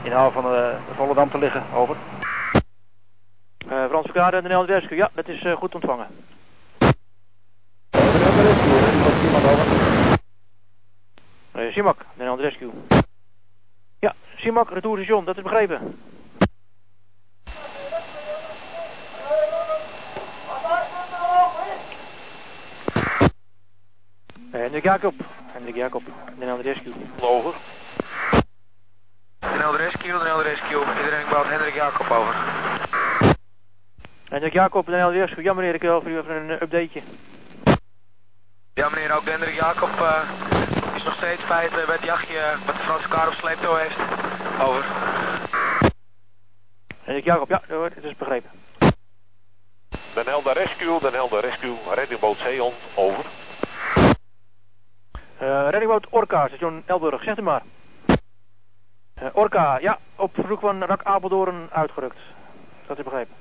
[SPEAKER 23] in haven van Volendam te liggen. Over.
[SPEAKER 9] Frans Verkade en de Nederland Rescue. Ja, dat is goed ontvangen. Uh, de Nederland Rescue. Ja, Simak, retourstation, dat is begrepen. Hendrik Jacob, Hendrik Jacob, de Nederland Rescue.
[SPEAKER 28] Over. NL Rescue, NL Rescue, iedereen bouwt Hendrik Jacob over.
[SPEAKER 9] Hendrik Jacob, NL Rescue, ja meneer, ik wil voor u even een updateje.
[SPEAKER 28] Ja meneer, ook Hendrik Jacob uh, is nog steeds feit uh, bij het jachtje wat de Franse kar op sleeptouw heeft. Over.
[SPEAKER 9] Hendrik Jacob, ja, hoor, het is begrepen.
[SPEAKER 19] Den Helder Rescue, Den Helder Rescue, reddingboot Zeehond, over.
[SPEAKER 9] Uh, reddingboot Orca, station Elburg, zegt u maar. Uh, Orca, ja, op verzoek van Rak Apeldoorn uitgerukt. Dat is begrepen.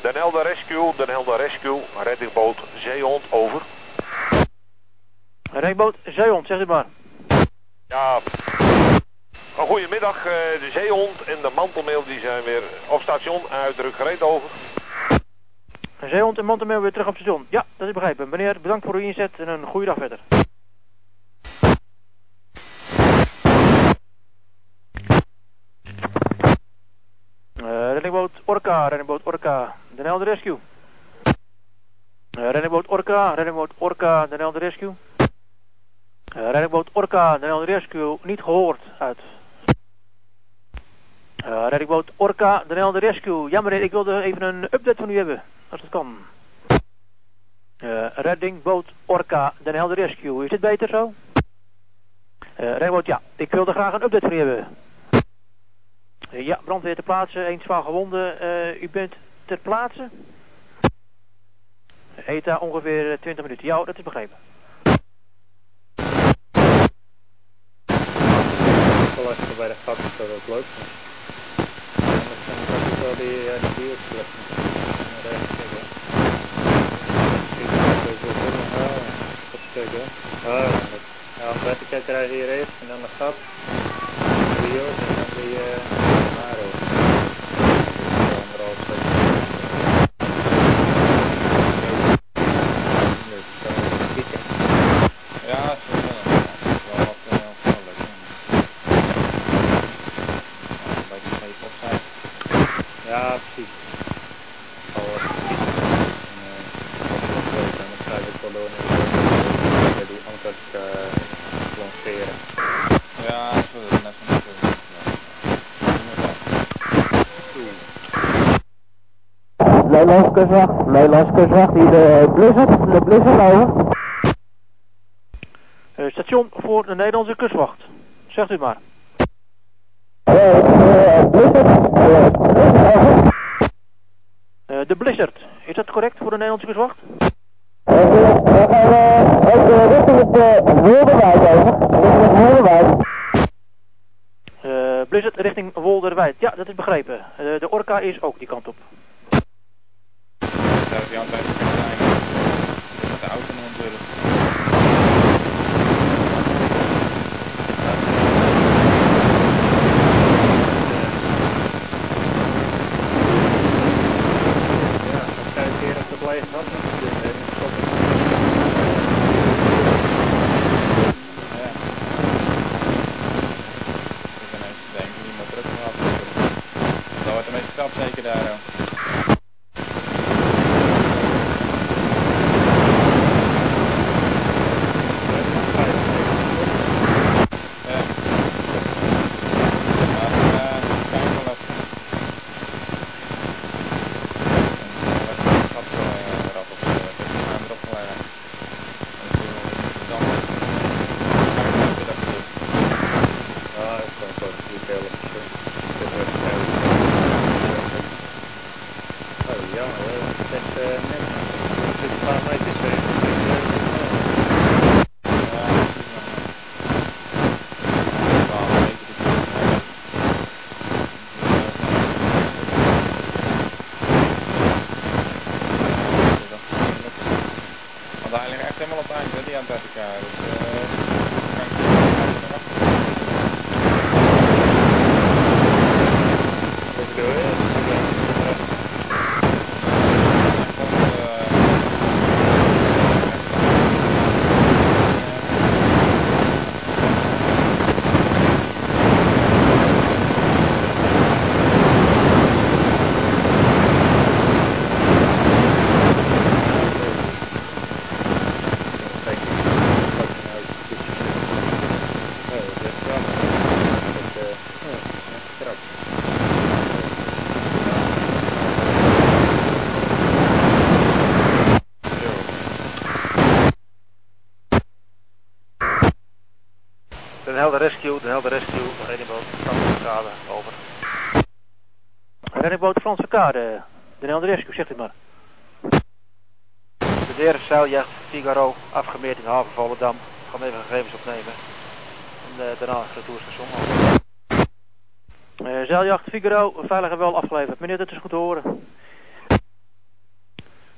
[SPEAKER 19] Den Helder Rescue, Den Helder Rescue, reddingboot Zeehond, over.
[SPEAKER 9] Reddingboot Zeehond, zegt u maar.
[SPEAKER 19] Ja, goedemiddag. Uh, de Zeehond en de Mantelmeel die zijn weer op station, uitdruk gereed over.
[SPEAKER 9] Zeehond en Mantelmeel weer terug op station. Ja, dat is begrepen. Meneer, bedankt voor uw inzet en een goede dag verder. Uh, reddingboot Orca, reddingboot Orca, de Nelde Rescue. Uh, reddingboot Orca, reddingboot Orca, de Nelde Rescue. Uh, reddingboot Orca, de Nelde Rescue, niet gehoord uit. Uh, reddingboot Orca, de Nelde Rescue. Ja meneer, ik wilde even een update van u hebben, als het kan. Uh, reddingboot Orca, de Nelde Rescue, is dit beter zo? Uh, reddingboot, ja, ik wilde graag een update van u hebben. Ja, brandweer ter plaatse, één zwaar gewonde. Uh, u bent ter plaatse? ETA ongeveer 20 minuten. Ja, dat is begrepen.
[SPEAKER 29] Geluisterd bij de dat leuk. Anders kan ik ook wel die, uh, die biosplit. Maar even kijken. Even kijken. Ah, ja, een wetterkijk krijgen hier eerst en dan de gat. Bio's en dan die uh, Maro. Anderhalf zes. Dus kan we kieken. Ja, zo wel wat uh, opvallig. Een beetje mee opzij. Ja, precies. Al wat kieken. En dan krijg ik wel door naar die ankers uh, lanceren. Ja, zo, dat is net zo.
[SPEAKER 24] Nederlands kustwacht, Nederlands kustwacht, hier de Blizzard, de Blizzard over.
[SPEAKER 9] Uh, station voor de Nederlandse kustwacht. Zegt u maar.
[SPEAKER 24] Uh, Blizzard, uh, over.
[SPEAKER 9] Eh, de Blizzard, is dat correct voor de Nederlandse kustwacht? Eh, Blizzard richting Wolderwijd. Ja, dat is begrepen. Eh, de Orca is ook die kant op.
[SPEAKER 30] Zou die altijd kunnen zijn? Dat de auto nog durft.
[SPEAKER 29] Ja, dan kijk ik keer op het leeg was. En stoppen.
[SPEAKER 30] Ja. Ik ben eens denk ik niet meer terug gehad. Dat wordt een beetje krap zeker daar. hoor. Ja. Maar eh, kijk wel even. En dan wordt het gat eh, eraf op eh, het is maar erop gelegd. En dat is wel interessant. Kijk maar even dat het is.
[SPEAKER 29] Ja, ik kan het ook niet bellen. Dat wordt snel. Oh, jammer hoor. Het is echt eh, net. Het is een paar meter ver.
[SPEAKER 30] Want hij ligt echt helemaal op het eind, hè, die Antarctica. Dus, eh, kan ik niet erachter.
[SPEAKER 29] Wat bedoel je? Oh, dat is jammer. Dat, eh, ja, ja, krap.
[SPEAKER 23] Den Helder Rescue, Den Helder Rescue, reddingboot, Franse over.
[SPEAKER 9] Reddingboot Franse Kade. De Nederlandse Rescue, zegt u maar.
[SPEAKER 23] De derde zeiljacht Figaro, afgemeerd in haven Volendam. Gaan even gegevens opnemen. En eh, daarna het retourstation.
[SPEAKER 9] Eh, zeiljacht Figaro, veilig en wel afgeleverd. Meneer, dat is goed te horen.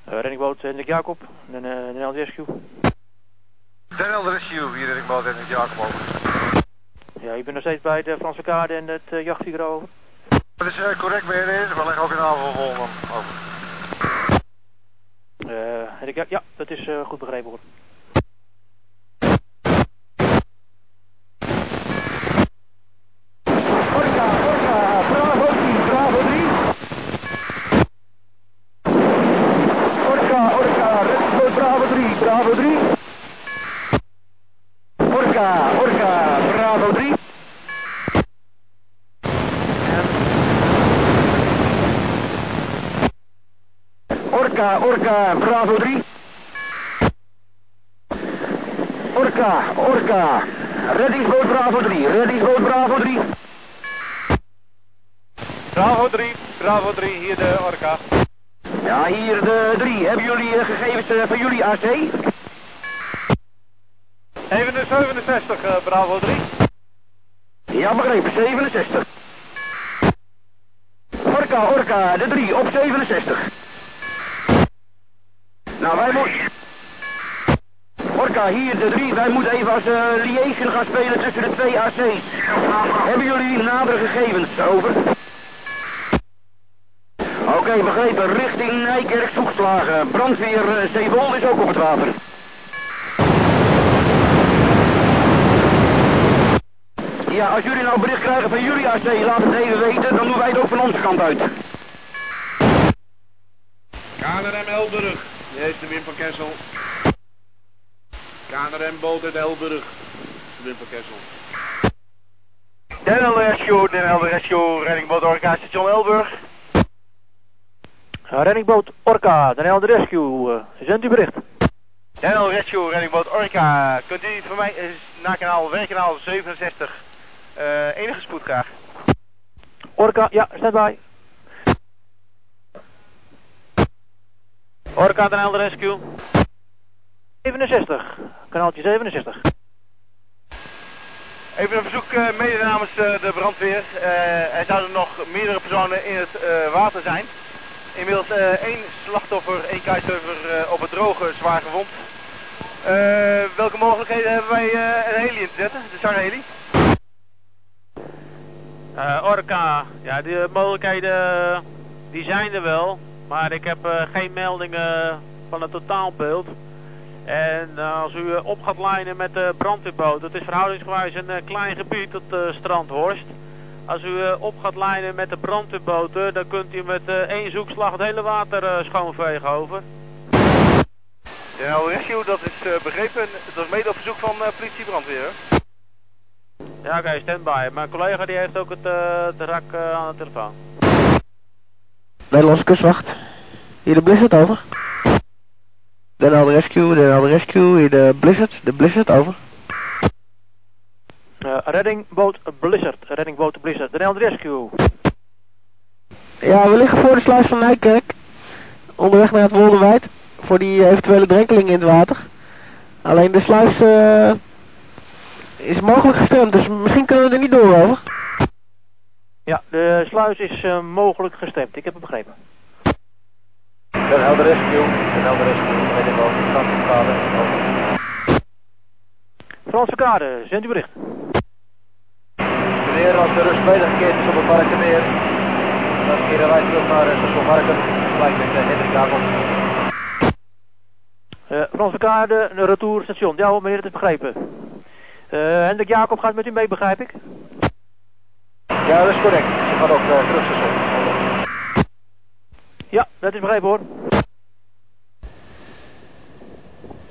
[SPEAKER 9] Eh, reddingboot Hendrik Jacob, de, de Nederlandse Rescue.
[SPEAKER 31] Den Helder Rescue, hier en het Jacob over.
[SPEAKER 9] Ja, ik ben nog steeds bij de Franse Kade en het uh, jacht Figaro. over.
[SPEAKER 31] Dat is uh, correct bij deze, we leggen ook in haven over.
[SPEAKER 9] Eh, Hendrik Ja- ja, dat is eh, goed begrepen hoor.
[SPEAKER 32] Bravo 10, Bravo 3. Orca, Orca, reddingsboot Bravo 3, Bravo 3. Orca, Orca, Bravo 3. Orca, Orca, Bravo 3. Orca, Orca, reddingsboot Bravo 3, reddingsboot Bravo 3.
[SPEAKER 31] Bravo 3, Bravo 3, hier de Orca.
[SPEAKER 32] Ja, hier de 3. Hebben jullie eh, gegevens eh, van jullie AC?
[SPEAKER 31] Even de 67, eh, Bravo 3.
[SPEAKER 32] Ja, begrepen, 67. Orca, Orca, de 3 op 67. Nou, wij moeten... Orca, hier de 3. Wij moeten even als eh, liaison gaan spelen tussen de twee AC's. Hebben jullie nadere gegevens over? Oké, begrepen. Richting Nijkerk zoekslagen. Brandweer uh, Zeewol is ook op het water. Ja, als jullie nou bericht krijgen van jullie AC, laat het even weten. Dan doen wij het ook van onze kant uit.
[SPEAKER 5] KNRM Elburg, die heeft de Wim van Kessel. KNRM boot uit Elburg, Wim van Kessel.
[SPEAKER 31] Den Rescue, Den Rescue, reddingboot Orca, station Elburg.
[SPEAKER 9] Ja, reddingboot Orca, de Nederlandse Rescue. eh, zendt u bericht.
[SPEAKER 31] Den Helder Rescue, reddingboot Orca. Kunt u voor mij eh, naar kanaal, werkkanaal 67, eh, enige spoed graag.
[SPEAKER 9] Orca, ja, stand bij.
[SPEAKER 26] Orca Den Helder Rescue.
[SPEAKER 9] 67. Kanaaltje 67.
[SPEAKER 31] Even een verzoek uh, mede namens uh, de brandweer. Uh, er zouden nog meerdere personen in het water zijn. Inmiddels één slachtoffer, één kitesurfer op het droge, zwaar gewond. welke mogelijkheden hebben wij een heli in te zetten? De SAR-heli?
[SPEAKER 26] Orca, ja, die mogelijkheden die zijn er wel. Maar ik heb geen meldingen van het totaalbeeld. En uh, als u op gaat lijnen met de brandweerboot, het is verhoudingsgewijs een klein gebied, uh, strandhorst. Als u op gaat lijnen met de brandweerboten, dan kunt u met één zoekslag het hele water schoonvegen over.
[SPEAKER 31] Ja, rescue, dat is begrepen. Dat is mede op verzoek van politie brandweer.
[SPEAKER 26] Ja, oké, okay, standby. Mijn collega die heeft ook het, de rak aan de telefoon.
[SPEAKER 24] Nederlandse kustwacht. Hier de Blizzard over. Den Helder Rescue, Den Helder Rescue, hier de Blizzard, de Blizzard, over.
[SPEAKER 9] Uh, reddingboot Blizzard, reddingboot Blizzard, Den Helder Rescue.
[SPEAKER 24] Ja, we liggen voor de sluis van Nijkerk. Onderweg naar het Wolderwijd. Voor die eventuele drenkeling in het water. Alleen de sluis uh, is mogelijk gestemd, dus misschien kunnen we er niet door over.
[SPEAKER 9] Ja, de sluis is uh, mogelijk gestemd, ik heb het begrepen.
[SPEAKER 23] Den Helder Rescue, Den Helder Rescue, Reddingboot, Frans Verkade, over.
[SPEAKER 9] Frans Verkade, zendt u bericht.
[SPEAKER 23] Meneer, als de rust medegekeerd is op het Markenmeer, dan keren wij terug naar het station Marken, gelijk met Hendrik Jacob.
[SPEAKER 9] Uh, Frans Verkade, een retourstation. Ja, meneer, dat is begrepen. Uh, Hendrik Jacob gaat met u mee, begrijp ik?
[SPEAKER 23] Ja, dat is correct. Ze gaat ook uh, terugstation.
[SPEAKER 9] Ja, dat is begrepen hoor.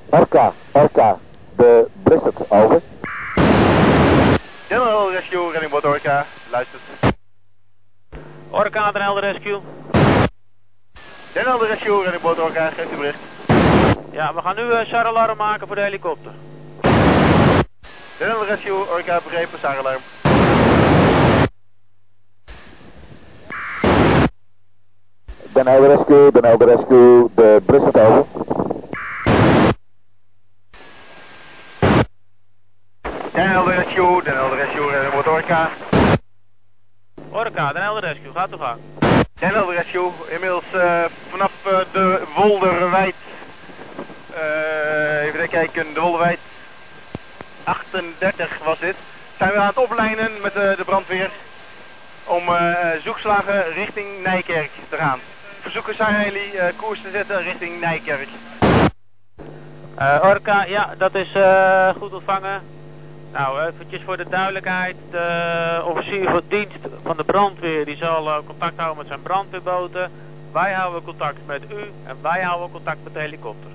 [SPEAKER 33] Orca, Orca, de Blizzard, over.
[SPEAKER 31] General Rescue, reddingboot Orca, luistert.
[SPEAKER 26] Orca, Den Helder Rescue.
[SPEAKER 31] Den Helder Rescue, reddingboot Orca, geeft u bericht.
[SPEAKER 26] Ja, we gaan nu uh, SAR-alarm maken voor de helikopter.
[SPEAKER 31] Den Helder Rescue, Orca, begrepen, SAR-alarm.
[SPEAKER 33] Den Helder Rescue, Den Helder Rescue, de Blizzard over.
[SPEAKER 31] Den Helder Rescue, Den Helder Rescue, en wordt Orca.
[SPEAKER 26] Orca, Den Helder Rescue, gaat toch aan?
[SPEAKER 31] Den Helder Rescue, inmiddels uh, vanaf uh, de Wolderwijd. Uh, even kijken, de Wolderwijd 38 was dit. Zijn we aan het oplijnen met de brandweer om zoekslagen richting Nijkerk te gaan verzoeken Saraheli uh, koers te zetten richting Nijkerk.
[SPEAKER 26] Orca, ja, dat is goed ontvangen. Nou, eventjes voor de duidelijkheid. De officier van dienst van de brandweer die zal contact houden met zijn brandweerboten. Wij houden contact met u en wij houden contact met de helikopter.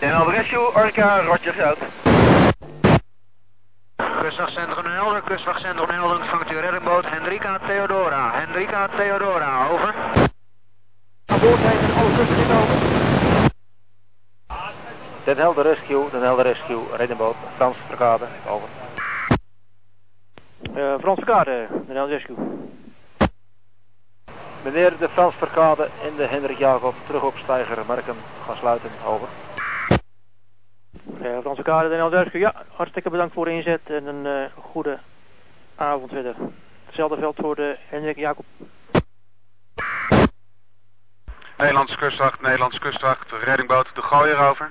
[SPEAKER 31] Den Rescue, Orca, Roger Groot.
[SPEAKER 7] Kustwachtcentrum Helder, kustwachtcentrum Helder ontvangt u reddingboot Hendrika Theodora. Hendrika Theodora, over.
[SPEAKER 23] Boordheen, alle kusten over. Den Helder Rescue, Den Helder Rescue, reddingboot, Frans Verkade, over.
[SPEAKER 9] Uh, Frans Verkade, Den Helder Rescue.
[SPEAKER 23] Meneer de Frans Verkade en de Hendrik Jacob terug op stijger Marken gaan sluiten, over.
[SPEAKER 9] Uh, Franse Kade, Den Rescue. Ja, hartstikke bedankt voor de inzet en een uh, goede avond verder. Hetzelfde veld voor de Hendrik Jacob.
[SPEAKER 34] Nederlandse kustwacht, Nederlandse kustwacht, reddingboot De Gooier over.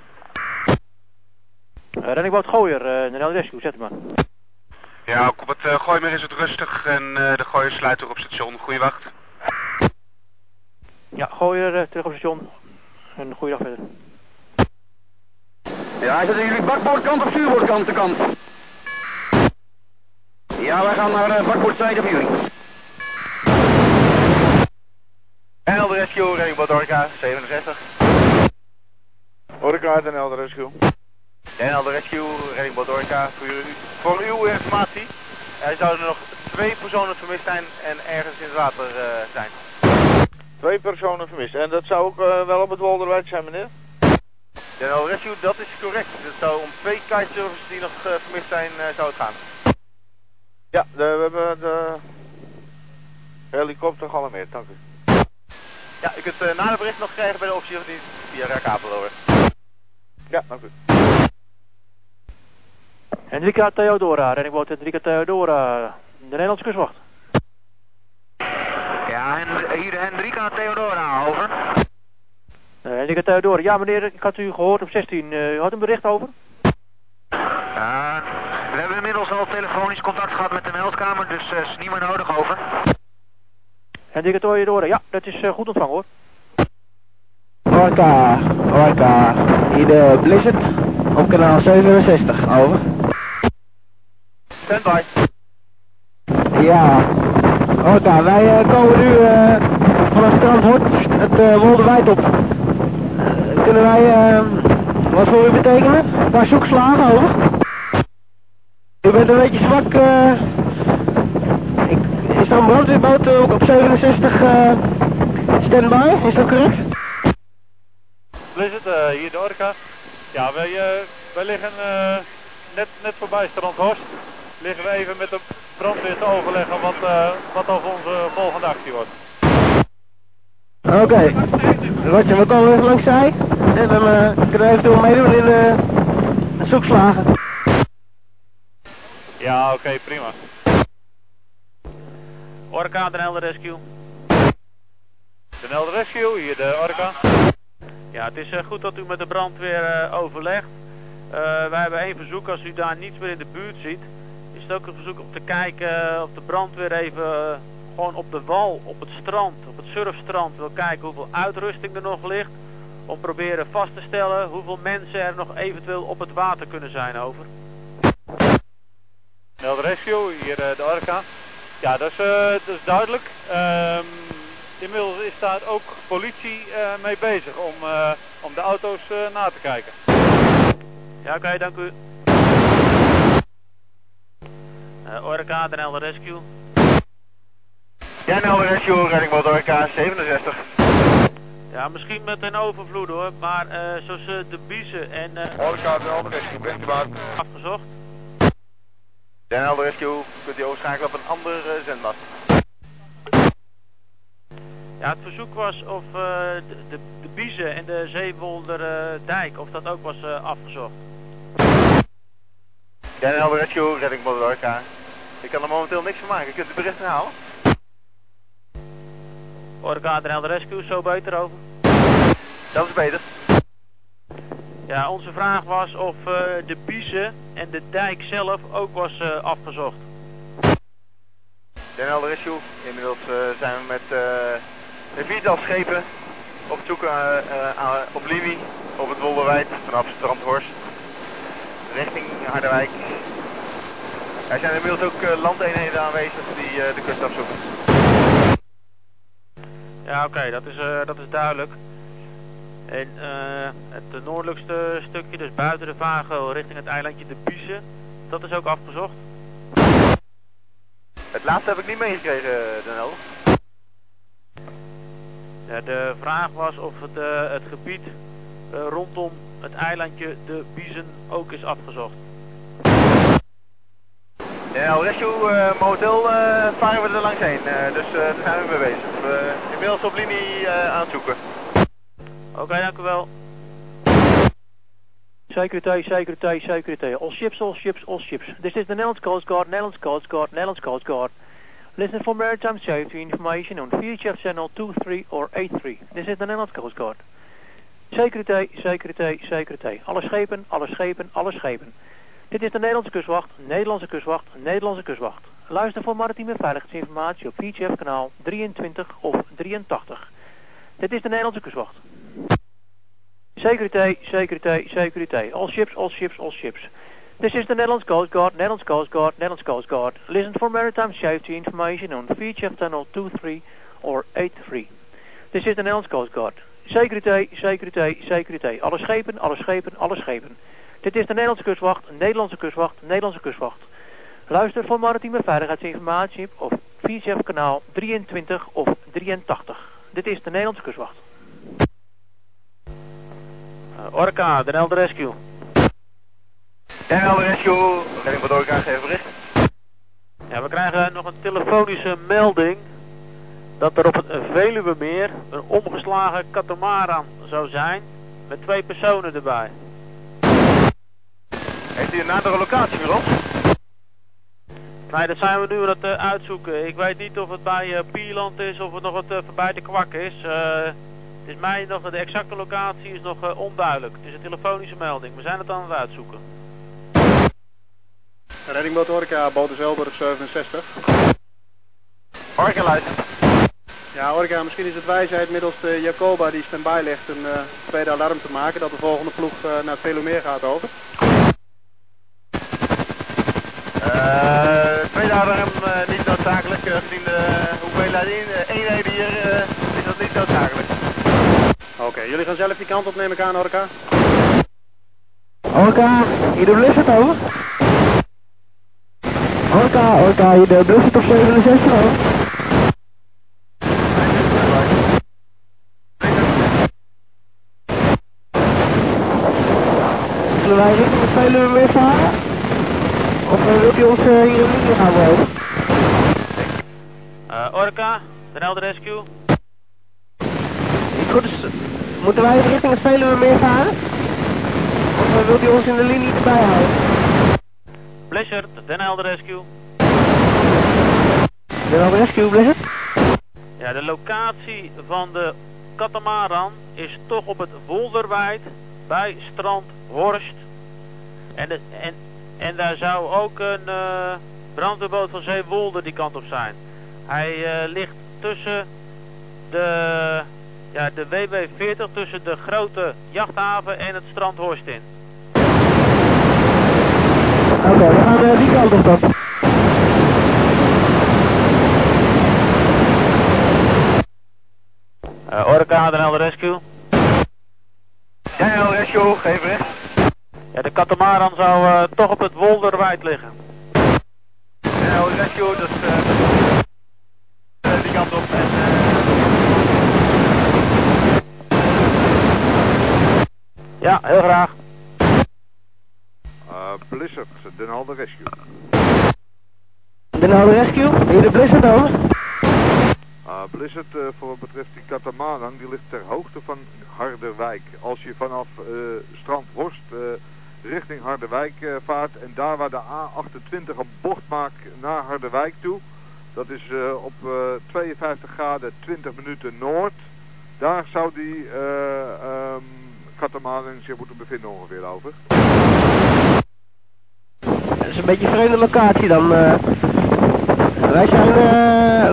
[SPEAKER 9] Uh, reddingboot Gooier, uh, Den Rescue, zet hem maar.
[SPEAKER 34] Ja, op het uh, Gooimer is het rustig en de Gooier sluit terug op station. Goeie wacht.
[SPEAKER 9] Ja, Gooier terug op station. En goeie dag verder.
[SPEAKER 32] Ja, zetten jullie bakboordkant of stuurboordkant de kant? Ja, wij gaan naar uh, bakboordzijde van jullie.
[SPEAKER 31] NL de Rescue, Reddingboot Orca, 67.
[SPEAKER 12] Orca en NL de Rescue.
[SPEAKER 31] NL de Rescue, Reddingboot Orca, voor, u, voor uw informatie. Er zouden nog twee personen vermist zijn en ergens in het water uh, zijn.
[SPEAKER 12] Twee personen vermist. En dat zou ook uh, wel op het Wolderwijd zijn, meneer?
[SPEAKER 31] De Rescue, dat is correct. Het zou om twee kitesurfers die nog uh, vermist zijn, uh, zou het gaan.
[SPEAKER 12] Ja, de, we hebben de helikopter gealarmeerd, dank u.
[SPEAKER 31] Ja, u kunt uh, na de bericht nog krijgen bij de officier van dienst via kabel over. Ja, dank u.
[SPEAKER 9] Hendrika Theodora, reddingboot Hendrika Theodora, de Nederlandse kustwacht.
[SPEAKER 35] Ja, en hier Hendrika Theodora, over.
[SPEAKER 9] Uh, Hendrika Theodora, ja meneer, ik had u gehoord op 16, uh, u had een bericht over?
[SPEAKER 35] Ja, we hebben inmiddels al telefonisch contact gehad met de meldkamer, dus uh, is niet meer nodig over.
[SPEAKER 9] Hendrika Theodora, ja, dat is goed ontvangen hoor.
[SPEAKER 24] Orca, Orca, hier de Blizzard op kanaal 67, over.
[SPEAKER 31] Standby.
[SPEAKER 24] Ja, Orca, wij uh, komen nu uh, vanaf Strandhoort het uh, Wolderwijd op. kunnen wij wat voor u betekenen? Een paar zoekslagen, over. U bent een beetje zwak. Ik, is er een brandweerboot op 67 standby, is dat correct?
[SPEAKER 25] Blizzard, uh, hier de Orca. Ja, wij, uh, wij liggen uh, net, net voorbij Strandhorst. Liggen we even met de brandweer te overleggen wat, wat over onze volgende actie wordt.
[SPEAKER 24] Oké. Okay. Rotje, we komen even langs zij. En dan kunnen we eventueel meedoen in de zoekslagen.
[SPEAKER 25] Ja, oké, okay, prima.
[SPEAKER 9] Orca, de Helder Rescue.
[SPEAKER 25] De Helder Rescue, hier de Orca.
[SPEAKER 9] Ja, het is uh, goed dat u met de brandweer uh, overlegt. Uh, wij hebben één verzoek, als u daar niets meer in de buurt ziet, is het ook een verzoek om te kijken of de brandweer even gewoon op de wal, op het strand, op het surfstrand wil kijken hoeveel uitrusting er nog ligt. Om proberen vast te stellen hoeveel mensen er nog eventueel op het water kunnen zijn, over.
[SPEAKER 25] Nel Rescue, hier de Orca. Ja, dat is, dat is duidelijk. Um, Inmiddels is daar ook politie uh, mee bezig om, om de auto's na te kijken.
[SPEAKER 9] Ja, oké, okay, dank u. Orca, de Rescue.
[SPEAKER 31] Ja, Helder Rescue, reddingboot Orca 67.
[SPEAKER 9] Ja, misschien met een overvloed hoor, maar zoals de Biezen en...
[SPEAKER 25] Orca, de Rescue, bent u waar?
[SPEAKER 9] Afgezocht.
[SPEAKER 31] Den Helder Rescue, kunt u overschakelen op een andere zendmast.
[SPEAKER 9] Ja, het verzoek was of uh, de, de, de Biezen en de Zeewolderdijk, uh, of dat ook was uh, afgezocht.
[SPEAKER 31] Ja, een helder rescue, redding Orca. Ik kan er momenteel niks van maken. Kunt het bericht herhalen.
[SPEAKER 9] Orca, de rescue, zo beter over.
[SPEAKER 31] Dat is beter.
[SPEAKER 9] Ja, onze vraag was of de Biezen en de dijk zelf ook was afgezocht.
[SPEAKER 31] Den Helder Rescue, inmiddels zijn we met een viertal schepen op uh, op linie op het Wolderwijd vanaf Strandhorst richting Harderwijk. Er zijn inmiddels ook uh, landeenheden aanwezig die uh, de kust afzoeken.
[SPEAKER 9] Ja, oké, okay, dat, is, dat is duidelijk. En het noordelijkste stukje, dus buiten de Vagel, richting het eilandje de Biezen, dat is ook afgezocht?
[SPEAKER 31] Het laatste heb ik niet meegekregen, Danel.
[SPEAKER 9] Ja, de vraag was of het, uh, het gebied rondom het eilandje de Biezen ook is afgezocht.
[SPEAKER 31] Ja, Rescue uh, Motel varen we er langs heen, dus daar zijn we mee bezig. We inmiddels op linie aan het zoeken.
[SPEAKER 9] Oké, dank u wel. Security, security, security. All ships, all ships, all ships. This is the Netherlands Coast Guard, Netherlands Coast Guard, Netherlands Coast Guard. Listen for maritime safety information on VHF channel 23 or 83. This is the Netherlands Coast Guard. Security, security, security. Alle schepen, alle schepen, alle schepen. Dit is de Nederlandse kustwacht, Nederlandse kustwacht, Nederlandse kustwacht. Luister voor maritieme veiligheidsinformatie op VHF kanaal 23 of 83. Dit is de Nederlandse kustwacht. Security, security, security. All ships, all ships, all ships. This is the Netherlands Coast Guard, Netherlands Coast Guard, Netherlands Coast Guard. Listen for maritime safety information on VHF Tunnel 23 or 83. This is the Netherlands Coast Guard. Security, security, security. Alle schepen, alle schepen, alle schepen. Dit is de Nederlandse kustwacht, Nederlandse kustwacht, Nederlandse kustwacht. Luister voor maritieme veiligheidsinformatie op VHF kanaal 23 of 83. Dit is de Nederlandse kustwacht. Uh, Orca, de Nelde Rescue.
[SPEAKER 31] Ja, de rescue. Redding Badorka, geef bericht.
[SPEAKER 9] Ja, we krijgen nog een telefonische melding
[SPEAKER 26] dat er op het Veluwemeer een omgeslagen katamaran zou zijn met twee personen erbij.
[SPEAKER 31] Heeft u een nadere locatie voor ons?
[SPEAKER 26] Nee, dat zijn we nu aan het eh, uitzoeken. Ik weet niet of het bij eh, Pierland is of het nog wat uh, voorbij de kwak is. Eh, het is mij nog, de exacte locatie is nog eh, onduidelijk. Het is een telefonische melding. We zijn het aan het uitzoeken.
[SPEAKER 36] Reddingboot Orca, boot Zelburg 67.
[SPEAKER 31] Orca luistert.
[SPEAKER 36] Ja, Orca, misschien is het wijsheid middels de Jacoba die stand-by ligt een uh, tweede alarm te maken dat de volgende ploeg uh, naar het Velumeer gaat over.
[SPEAKER 31] Uh, tweede alarm uh, niet noodzakelijk, uh, gezien de hoeveelheid in, eenheden hier is dat niet noodzakelijk.
[SPEAKER 36] Oké, okay, jullie gaan zelf die kant op neem ik aan, Orca?
[SPEAKER 24] Orca, hier de Blizzard over. Orca, Orca, hier de Blizzard op 67 over. Zullen wij richting het Veluwemeer varen? Of uh, wilt u ons uh?
[SPEAKER 26] Uh, Orca, Den Helder Rescue.
[SPEAKER 24] Goed, dus moeten wij richting het Veluwemeer varen? Of wilt u ons in de linie erbij houden?
[SPEAKER 26] Blizzard, Den Helder Rescue.
[SPEAKER 24] Den Helder Rescue, Blizzard?
[SPEAKER 26] Ja, de locatie van de katamaran is toch op het Wolderwijd bij strand Horst. En, de, en, en daar zou ook een uh, brandweerboot van Zeewolde die kant op zijn. Hij uh, ligt tussen de, ja, de WW40, tussen de grote jachthaven en het strand Horst in.
[SPEAKER 24] Oké, okay, we gaan uh, die kant op dan.
[SPEAKER 26] Uh, Orca, Rescue.
[SPEAKER 31] Helder Rescue, geef recht.
[SPEAKER 26] Ja, de katamaran zou uh, toch op het Wolderwijd liggen.
[SPEAKER 31] Den Helder Rescue, dus uh, die kant op. En,
[SPEAKER 26] ja, heel graag.
[SPEAKER 4] Blizzard, Den Helder Rescue.
[SPEAKER 24] Den Helder Rescue, hier de Blizzard over.
[SPEAKER 4] Uh, Blizzard, uh, voor wat betreft die katamaran, die ligt ter hoogte van Harderwijk. Als je vanaf uh, Strand Horst richting Harderwijk vaart en daar waar de A28 een bocht maakt naar Harderwijk toe, dat is op 52 graden 20 minuten noord, daar zou die um, zich moeten bevinden ongeveer over.
[SPEAKER 24] Dat is een beetje een vreemde locatie dan. Wij zijn,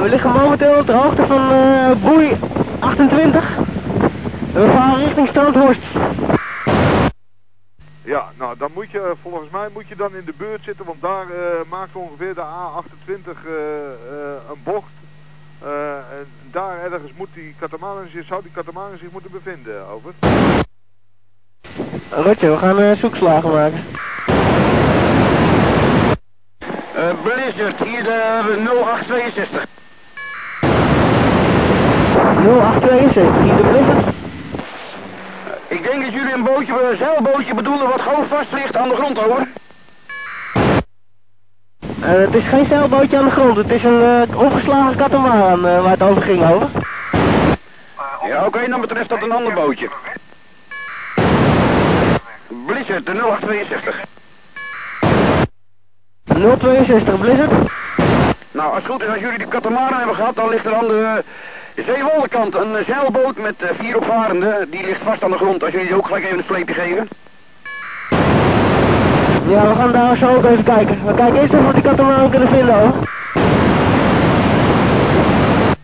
[SPEAKER 24] we liggen momenteel op de hoogte van boei 28. En we varen richting Strandhorst.
[SPEAKER 4] Ja, nou dan moet je, volgens mij moet je dan in de beurt zitten, want daar uh, maakt ongeveer de A28 een bocht. en daar ergens moet die katamaran, zou die katamaran zich moeten bevinden, over.
[SPEAKER 24] Rotje, we gaan zoekslagen maken.
[SPEAKER 32] Uh, Blizzard, hier de 0862.
[SPEAKER 24] 0862, hier de Blizzard.
[SPEAKER 32] Ik denk dat jullie een bootje, een zeilbootje bedoelen wat gewoon vast ligt aan de grond hoor.
[SPEAKER 24] Uh, het is geen zeilbootje aan de grond, het is een uh, ongeslagen katamaran waar het over ging over.
[SPEAKER 32] Ja oké, okay, dan betreft dat een ander bootje. Blizzard, de 0862.
[SPEAKER 24] 062 Blizzard.
[SPEAKER 32] Nou, als het goed is, als jullie de katamaran hebben gehad, dan ligt er aan de zeewoldenkant een zeilboot met uh, vier opvarenden. Die ligt vast aan de grond, als jullie die ook gelijk even een sleepje geven.
[SPEAKER 24] Ja, we gaan daar zo ook even kijken. We kijken eerst even of we die katamaran kunnen vinden, hoor.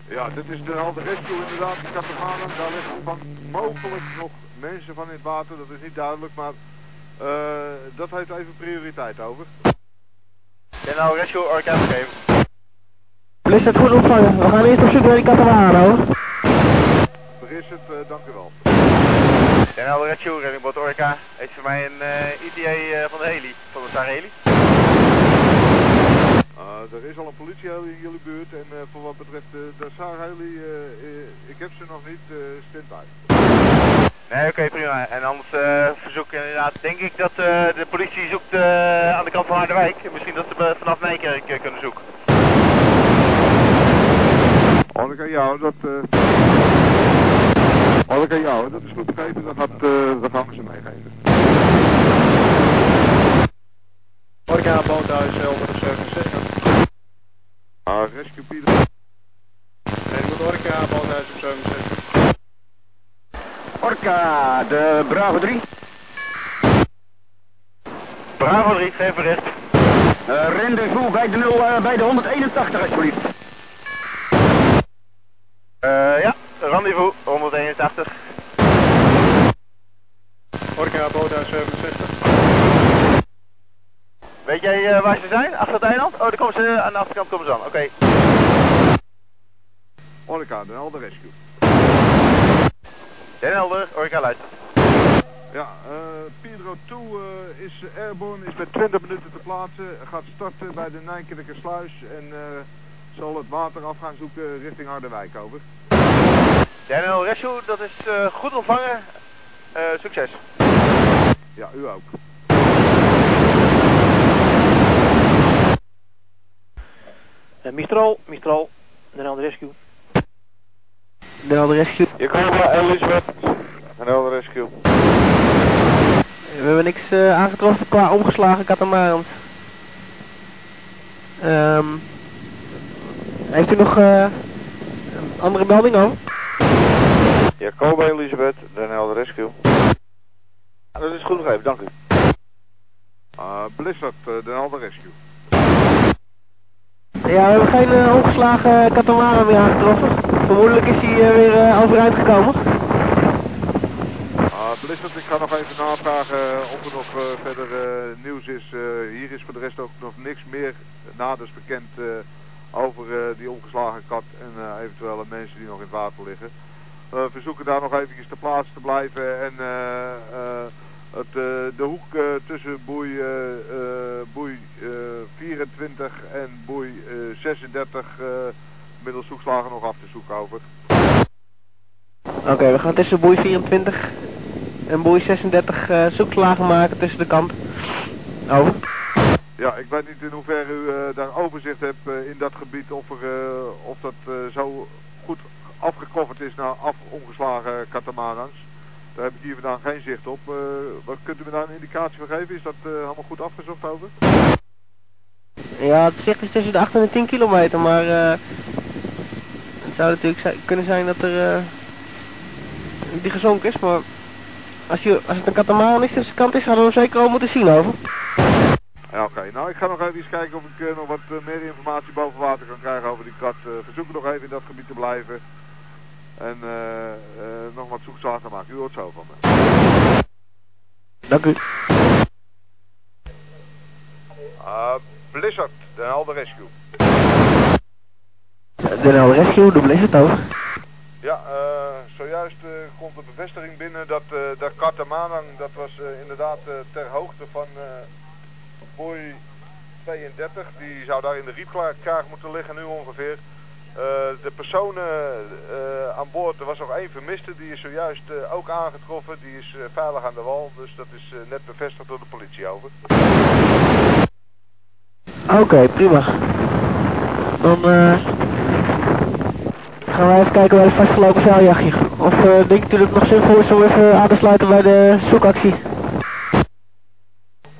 [SPEAKER 4] Ja, dit is de halve rescue inderdaad, de katamaran. Daar liggen van mogelijk nog mensen van in het water, dat is niet duidelijk, maar dat heeft even prioriteit over.
[SPEAKER 31] Nou rescue orka geven.
[SPEAKER 24] Blizzard goed opvangen. We gaan eerst op zoek naar die katamaran hoor.
[SPEAKER 4] Blizzard, uh, dank u wel.
[SPEAKER 31] Den nou rescue, reddingbot orka. Heeft voor mij een uh, ETA uh, van de heli, van de Star-heli.
[SPEAKER 4] Uh, er is al een politieheli in jullie buurt en uh, voor wat betreft uh, de Star-heli, ik heb ze nog niet stand-by.
[SPEAKER 31] Nee, oké, okay, prima. En anders uh, verzoek inderdaad, denk ik dat uh, de politie zoekt uh, aan de kant van Harderwijk. Misschien dat ze vanaf Nijkerk kunnen zoeken.
[SPEAKER 4] Hoor ik aan jou, dat... eh Hoor ik aan jou, dat is goed begrepen, dat, gaat, eh dat gaan we ze meegeven.
[SPEAKER 36] Orca boothuis Helder 67.
[SPEAKER 4] Ah, rescue Pieter.
[SPEAKER 36] Nee, moet Orca boothuis op 67.
[SPEAKER 32] Orca, de Bravo 3.
[SPEAKER 31] Bravo 3, geef bericht.
[SPEAKER 32] Uh, rendezvous bij de, 0, eh, bij de 181 alsjeblieft.
[SPEAKER 31] Eh ja, rendezvous 181.
[SPEAKER 36] Orca boothuis 67.
[SPEAKER 31] Weet jij eh, waar ze zijn? Achter het eiland? Oh, daar komen ze, aan de achterkant komen ze aan. Oké.
[SPEAKER 4] Orca, de Helder Rescue.
[SPEAKER 31] Den Helder, Orca luister.
[SPEAKER 4] Ja, eh Pedro 2 eh, is airborne, is met 20 minuten te plaatsen. Gaat starten bij de Nijkerlijke sluis en eh, zal het water af gaan zoeken richting Harderwijk over.
[SPEAKER 31] Daniel Rescue, dat is eh, goed ontvangen. Eh, succes.
[SPEAKER 4] Ja, u ook.
[SPEAKER 9] Eh, Mistral, Mistral, Den Helder Rescue.
[SPEAKER 24] Den Helder Rescue.
[SPEAKER 12] Je kan maar Elisabeth. Den Helder Rescue.
[SPEAKER 24] We hebben niks eh, aangetroffen qua omgeslagen katamarans. Ehm heeft u nog eh, een andere melding over?
[SPEAKER 12] Jacoba Elisabeth, Den Helder Rescue. Ja, dat is goed begrepen, dank u.
[SPEAKER 4] Uh, Blizzard, eh, de Helder Rescue.
[SPEAKER 24] Ja, we hebben geen eh, omgeslagen katamaran meer aangetroffen. Vermoedelijk is hij weer overeind gekomen.
[SPEAKER 4] Ah, Blizzard, ik ga nog even navragen of er nog verder nieuws is. Eh, hier is voor de rest ook nog niks meer naders bekend eh, over eh, die omgeslagen kat en eh, eventuele mensen die nog in het water liggen. Eh, we verzoeken daar nog eventjes te plaats te blijven en het, de hoek tussen boei, boei eh, 24 en boei eh, 36 eh, middels zoekslagen nog af te zoeken over.
[SPEAKER 24] Oké, we gaan tussen boei 24 en boei 36 eh zoekslagen maken tussen de kanten. Over.
[SPEAKER 4] Ja, ik weet niet in hoeverre u eh, daar overzicht hebt eh, in dat gebied of, er, eh, of dat zo goed afgekofferd is naar af omgeslagen katamarans. Daar heb ik hier vandaan geen zicht op. Wat kunt u me daar een indicatie van geven? Is dat allemaal goed afgezocht over?
[SPEAKER 24] Ja, het zegt is tussen de 8 en de 10 kilometer, maar het zou natuurlijk kunnen zijn dat er die gezonken is, maar als, je, als het een katamaran is de kant is, hadden we hem zeker al moeten zien over.
[SPEAKER 4] Ja, oké. Nou, ik ga nog even eens kijken of ik eh, nog wat eh, meer informatie boven water kan krijgen over die kat. Eh verzoeken nog even in dat gebied te blijven. En eh, eh, nog wat zoekslagen maken. U hoort zo van me.
[SPEAKER 24] Dank u.
[SPEAKER 4] Uh, Blizzard, de Helder Rescue.
[SPEAKER 24] Den Helder Rescue, de Blizzard over.
[SPEAKER 4] Ja, eh, zojuist eh, komt de bevestiging binnen dat eh de Katamanang, dat was inderdaad eh, ter hoogte van eh boei 32. Die zou daar in de riepkraag moeten liggen nu ongeveer. Eh, de personen eh, aan boord, er was nog één vermiste, die is zojuist eh, ook aangetroffen. Die is veilig aan de wal, dus dat is net bevestigd door de politie over.
[SPEAKER 24] Oké, prima. Dan gaan wij even kijken bij de vastgelopen zeiljachtje. Of denk u dat nog zinvol is om even aan te sluiten bij de zoekactie?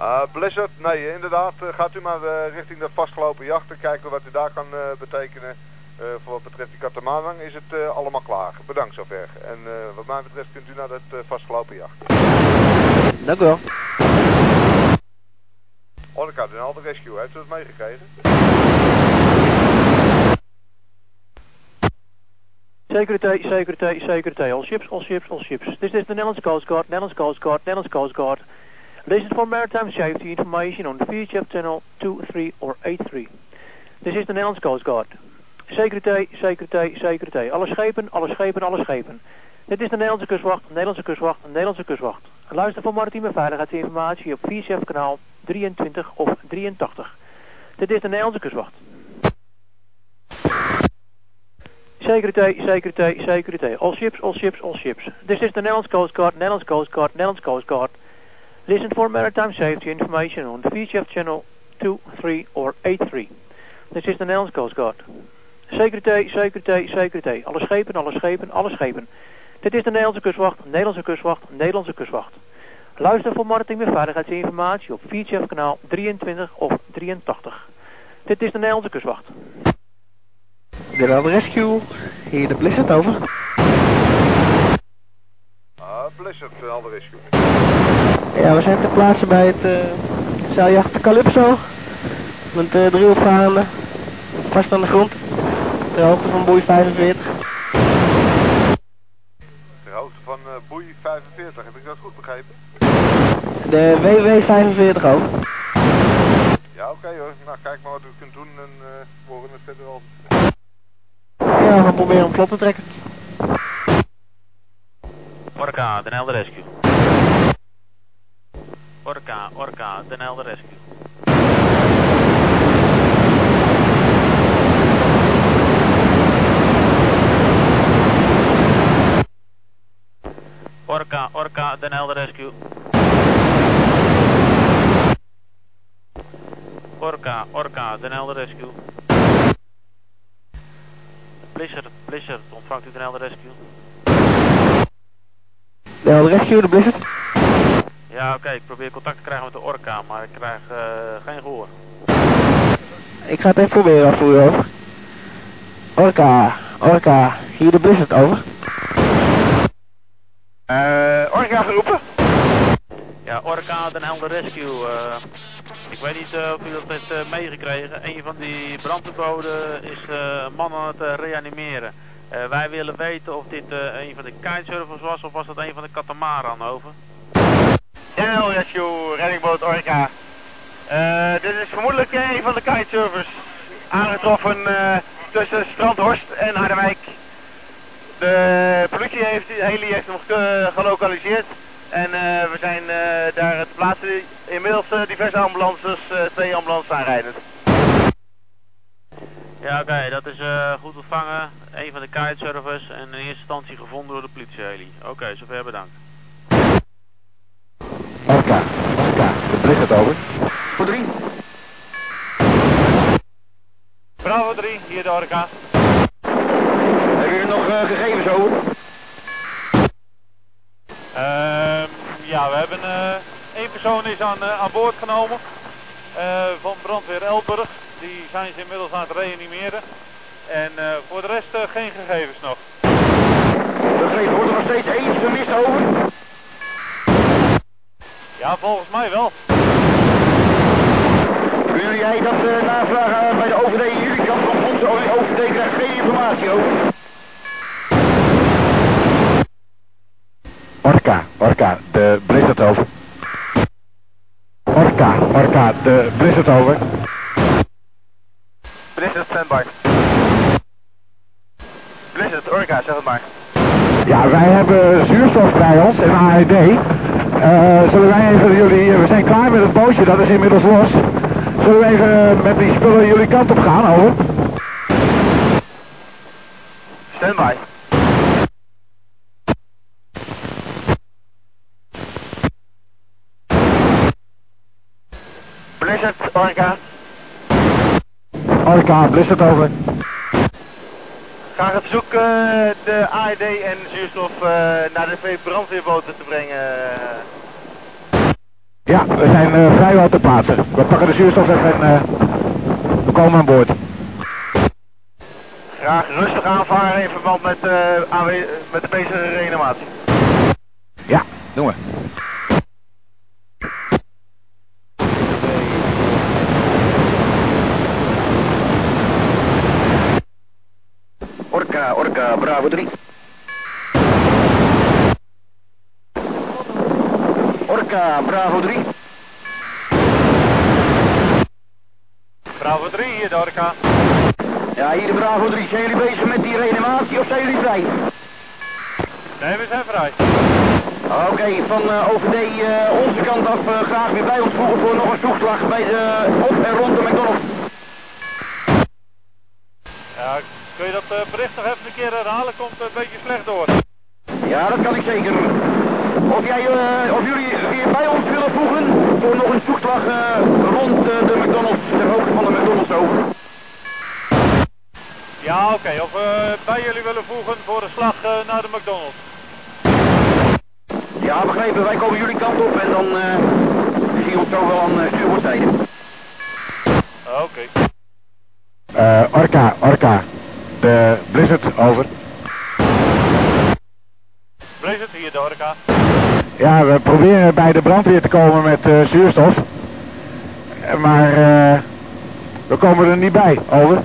[SPEAKER 4] Uh, Blizzard, nee, inderdaad. eh, gaat u maar eh, richting dat vastgelopen jachten. Kijken wat u daar kan eh, betekenen. Eh, voor wat betreft die katamarang is het eh, allemaal klaar. Bedankt zover. En eh, wat mij betreft kunt u naar dat eh, vastgelopen jacht.
[SPEAKER 24] Dank u wel.
[SPEAKER 4] Orca, de Helder Rescue, heeft u dat meegekregen?
[SPEAKER 9] Security, security, security. All ships, all ships, all ships. This is the Netherlands Coast Guard, Netherlands Coast Guard, Netherlands Coast Guard. Listen for maritime safety information on VHF channel 23 or 83. This is the Netherlands Coast Guard. Security, security, security. Alle schepen, alle schepen, alle schepen. Dit is de Nederlandse kustwacht, Nederlandse kustwacht, Nederlandse kustwacht. Luister voor maritieme veiligheidsinformatie op VCF kanaal 23 of 83. Dit is de Nederlandse kustwacht. Security, security, security. All ships, all ships, all ships. This is the Netherlands Coast Guard, Netherlands Coast Guard, Netherlands Coast Guard. Listen for maritime safety information on VCF channel 2, 3 or 83. This is the Netherlands Coast Guard. Securité, securité, securité. Alle schepen, alle schepen, alle schepen. Dit is de Nederlandse kustwacht, Nederlandse kustwacht, Nederlandse kustwacht. Luister voor marketing met veiligheidsinformatie op VHF kanaal 23 of 83. Dit is de Nederlandse kustwacht.
[SPEAKER 24] De Rescue, hier de Blizzard over.
[SPEAKER 4] Ah, Blizzard, Helder Rescue.
[SPEAKER 24] Ja, we zijn ter plaatse bij het uh, zeiljacht Calypso. Met uh, drie opvarenden. Vast aan de grond. Ter hoogte van boei 45.
[SPEAKER 4] Ter hoogte van uh, boei 45, heb ik dat goed begrepen?
[SPEAKER 24] De WW 45 over.
[SPEAKER 4] Ja, oké okay, hoor. Nou, kijk maar wat u kunt doen en uh, we horen het verder al.
[SPEAKER 24] Ja, we gaan proberen om vlot te trekken.
[SPEAKER 26] Orca, Den Helder Rescue. Orca, Orca, Den Helder Rescue. Orca, Orca, Den Helder Rescue. Orca, Orca, Den Helder Rescue. Blizzard, Blizzard, ontvangt u Den Helder Rescue?
[SPEAKER 24] De Helder Rescue, de Blizzard?
[SPEAKER 26] Ja, oké, ik probeer contact te krijgen met de Orca, maar ik krijg uh, geen gehoor.
[SPEAKER 24] Ik ga het even proberen voor u over. Orca, Orca, hier de Blizzard over.
[SPEAKER 31] Eh, Orca geroepen?
[SPEAKER 26] Ja, Orca, Den Helder Rescue. Uh, ik weet niet uh, of u dat heeft uh, meegekregen. Een van die brandweerboden is een man aan het reanimeren. Wij willen weten of dit een van de kitesurfers was of was dat een van de katamaran over.
[SPEAKER 31] Den Rescue, reddingboot Orca. dit is vermoedelijk een van de kitesurfers. Aangetroffen tussen Strandhorst en Harderwijk. De politie heeft, heli heeft hem ge gelokaliseerd. En we zijn daar te plaatsen. Inmiddels diverse ambulances, twee ambulances aanrijdend.
[SPEAKER 26] Ja, oké, okay, dat is goed ontvangen. Een van de kitesurfers en in eerste instantie gevonden door de politieheli. Oké, okay, zover bedankt.
[SPEAKER 7] Orca, Orca, de Blizzard over.
[SPEAKER 32] Voor drie.
[SPEAKER 25] Bravo 3, hier de Orca.
[SPEAKER 32] Hebben jullie nog gegevens over?
[SPEAKER 25] Uh, ja, we hebben uh, één persoon is aan, uh, aan boord genomen uh, van brandweer Elburg. Die zijn ze inmiddels aan het reanimeren. En voor de rest geen gegevens nog.
[SPEAKER 32] Begrepen, wordt er nog steeds één vermist over?
[SPEAKER 25] Ja, volgens mij wel.
[SPEAKER 32] Wil jij dat navragen bij de OVD in jullie kant? Of onze OVD krijgt geen informatie over?
[SPEAKER 7] Orca, Orca, de Blizzard over. Orca, Orca, de Blizzard over.
[SPEAKER 31] Blizzard standby. Blizzard, Orca, zeg het maar.
[SPEAKER 7] Ja, wij hebben zuurstof bij ons en AED. Uh, zullen wij even jullie, we zijn klaar met het bootje, dat is inmiddels los. Zullen we even met die spullen jullie kant op gaan, over?
[SPEAKER 31] Standby. Blizzard, Orca.
[SPEAKER 7] Orca, Blizzard over.
[SPEAKER 31] Graag het verzoek uh, de AED en zuurstof uh, naar de twee brandweerboten te brengen.
[SPEAKER 7] Ja, we zijn uh, vrijwel te plaatsen. We pakken de zuurstof even en we komen aan boord.
[SPEAKER 31] Graag rustig aanvaren in verband met, met de bezige reanimatie.
[SPEAKER 7] Ja, doen we.
[SPEAKER 32] Orca, Orca, Bravo 3. Orca, Bravo 3.
[SPEAKER 25] Bravo 3, hier de Orca.
[SPEAKER 32] Ja, hier de Bravo 3. Zijn jullie bezig met die reanimatie of zijn jullie vrij?
[SPEAKER 25] Nee, we zijn vrij.
[SPEAKER 32] Oké, okay, van uh, OVD uh, onze kant af uh, graag weer bij ons voegen voor nog een zoekslag bij de op en rond de McDonald's.
[SPEAKER 25] Ja, kun je dat uh, bericht nog even een keer herhalen? Komt een beetje slecht door.
[SPEAKER 32] Ja, dat kan ik zeker. Of, jij, uh, of jullie weer bij ons willen voegen voor nog een zoekslag uh, rond de McDonald's, ter hoogte van de McDonald's over.
[SPEAKER 25] Ja, oké. Of we bij jullie willen voegen voor de slag eh, naar de McDonald's.
[SPEAKER 32] Ja, begrepen. Wij komen jullie kant op en dan eh zien we ons zo wel aan uh, stuurboordzijde.
[SPEAKER 25] Oké.
[SPEAKER 7] Eh, Orca, Orca. De Blizzard, over.
[SPEAKER 25] Blizzard, hier de.
[SPEAKER 7] Ja, we proberen bij de brandweer te komen met eh, zuurstof. Eh, Maar eh, we komen er niet bij, over.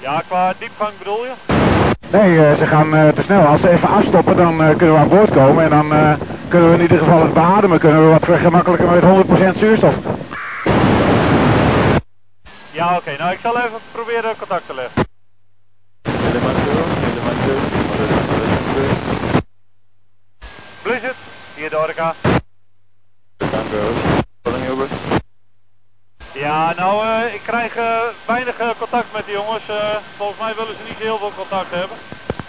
[SPEAKER 25] Ja, qua diepgang bedoel je?
[SPEAKER 7] Nee, eh, ze gaan eh, te snel. Als ze even afstoppen, dan eh, kunnen we aan boord komen. En dan eh, kunnen we in ieder geval het beademen. Kunnen we wat gemakkelijker met 100% zuurstof.
[SPEAKER 25] Ja, oké. Nou, ik zal even proberen contact te leggen. Blizzard, hier de Orca. Ja, nou, eh, ik krijg eh, weinig eh, contact met die jongens. Eh, volgens mij willen ze niet heel veel contact hebben.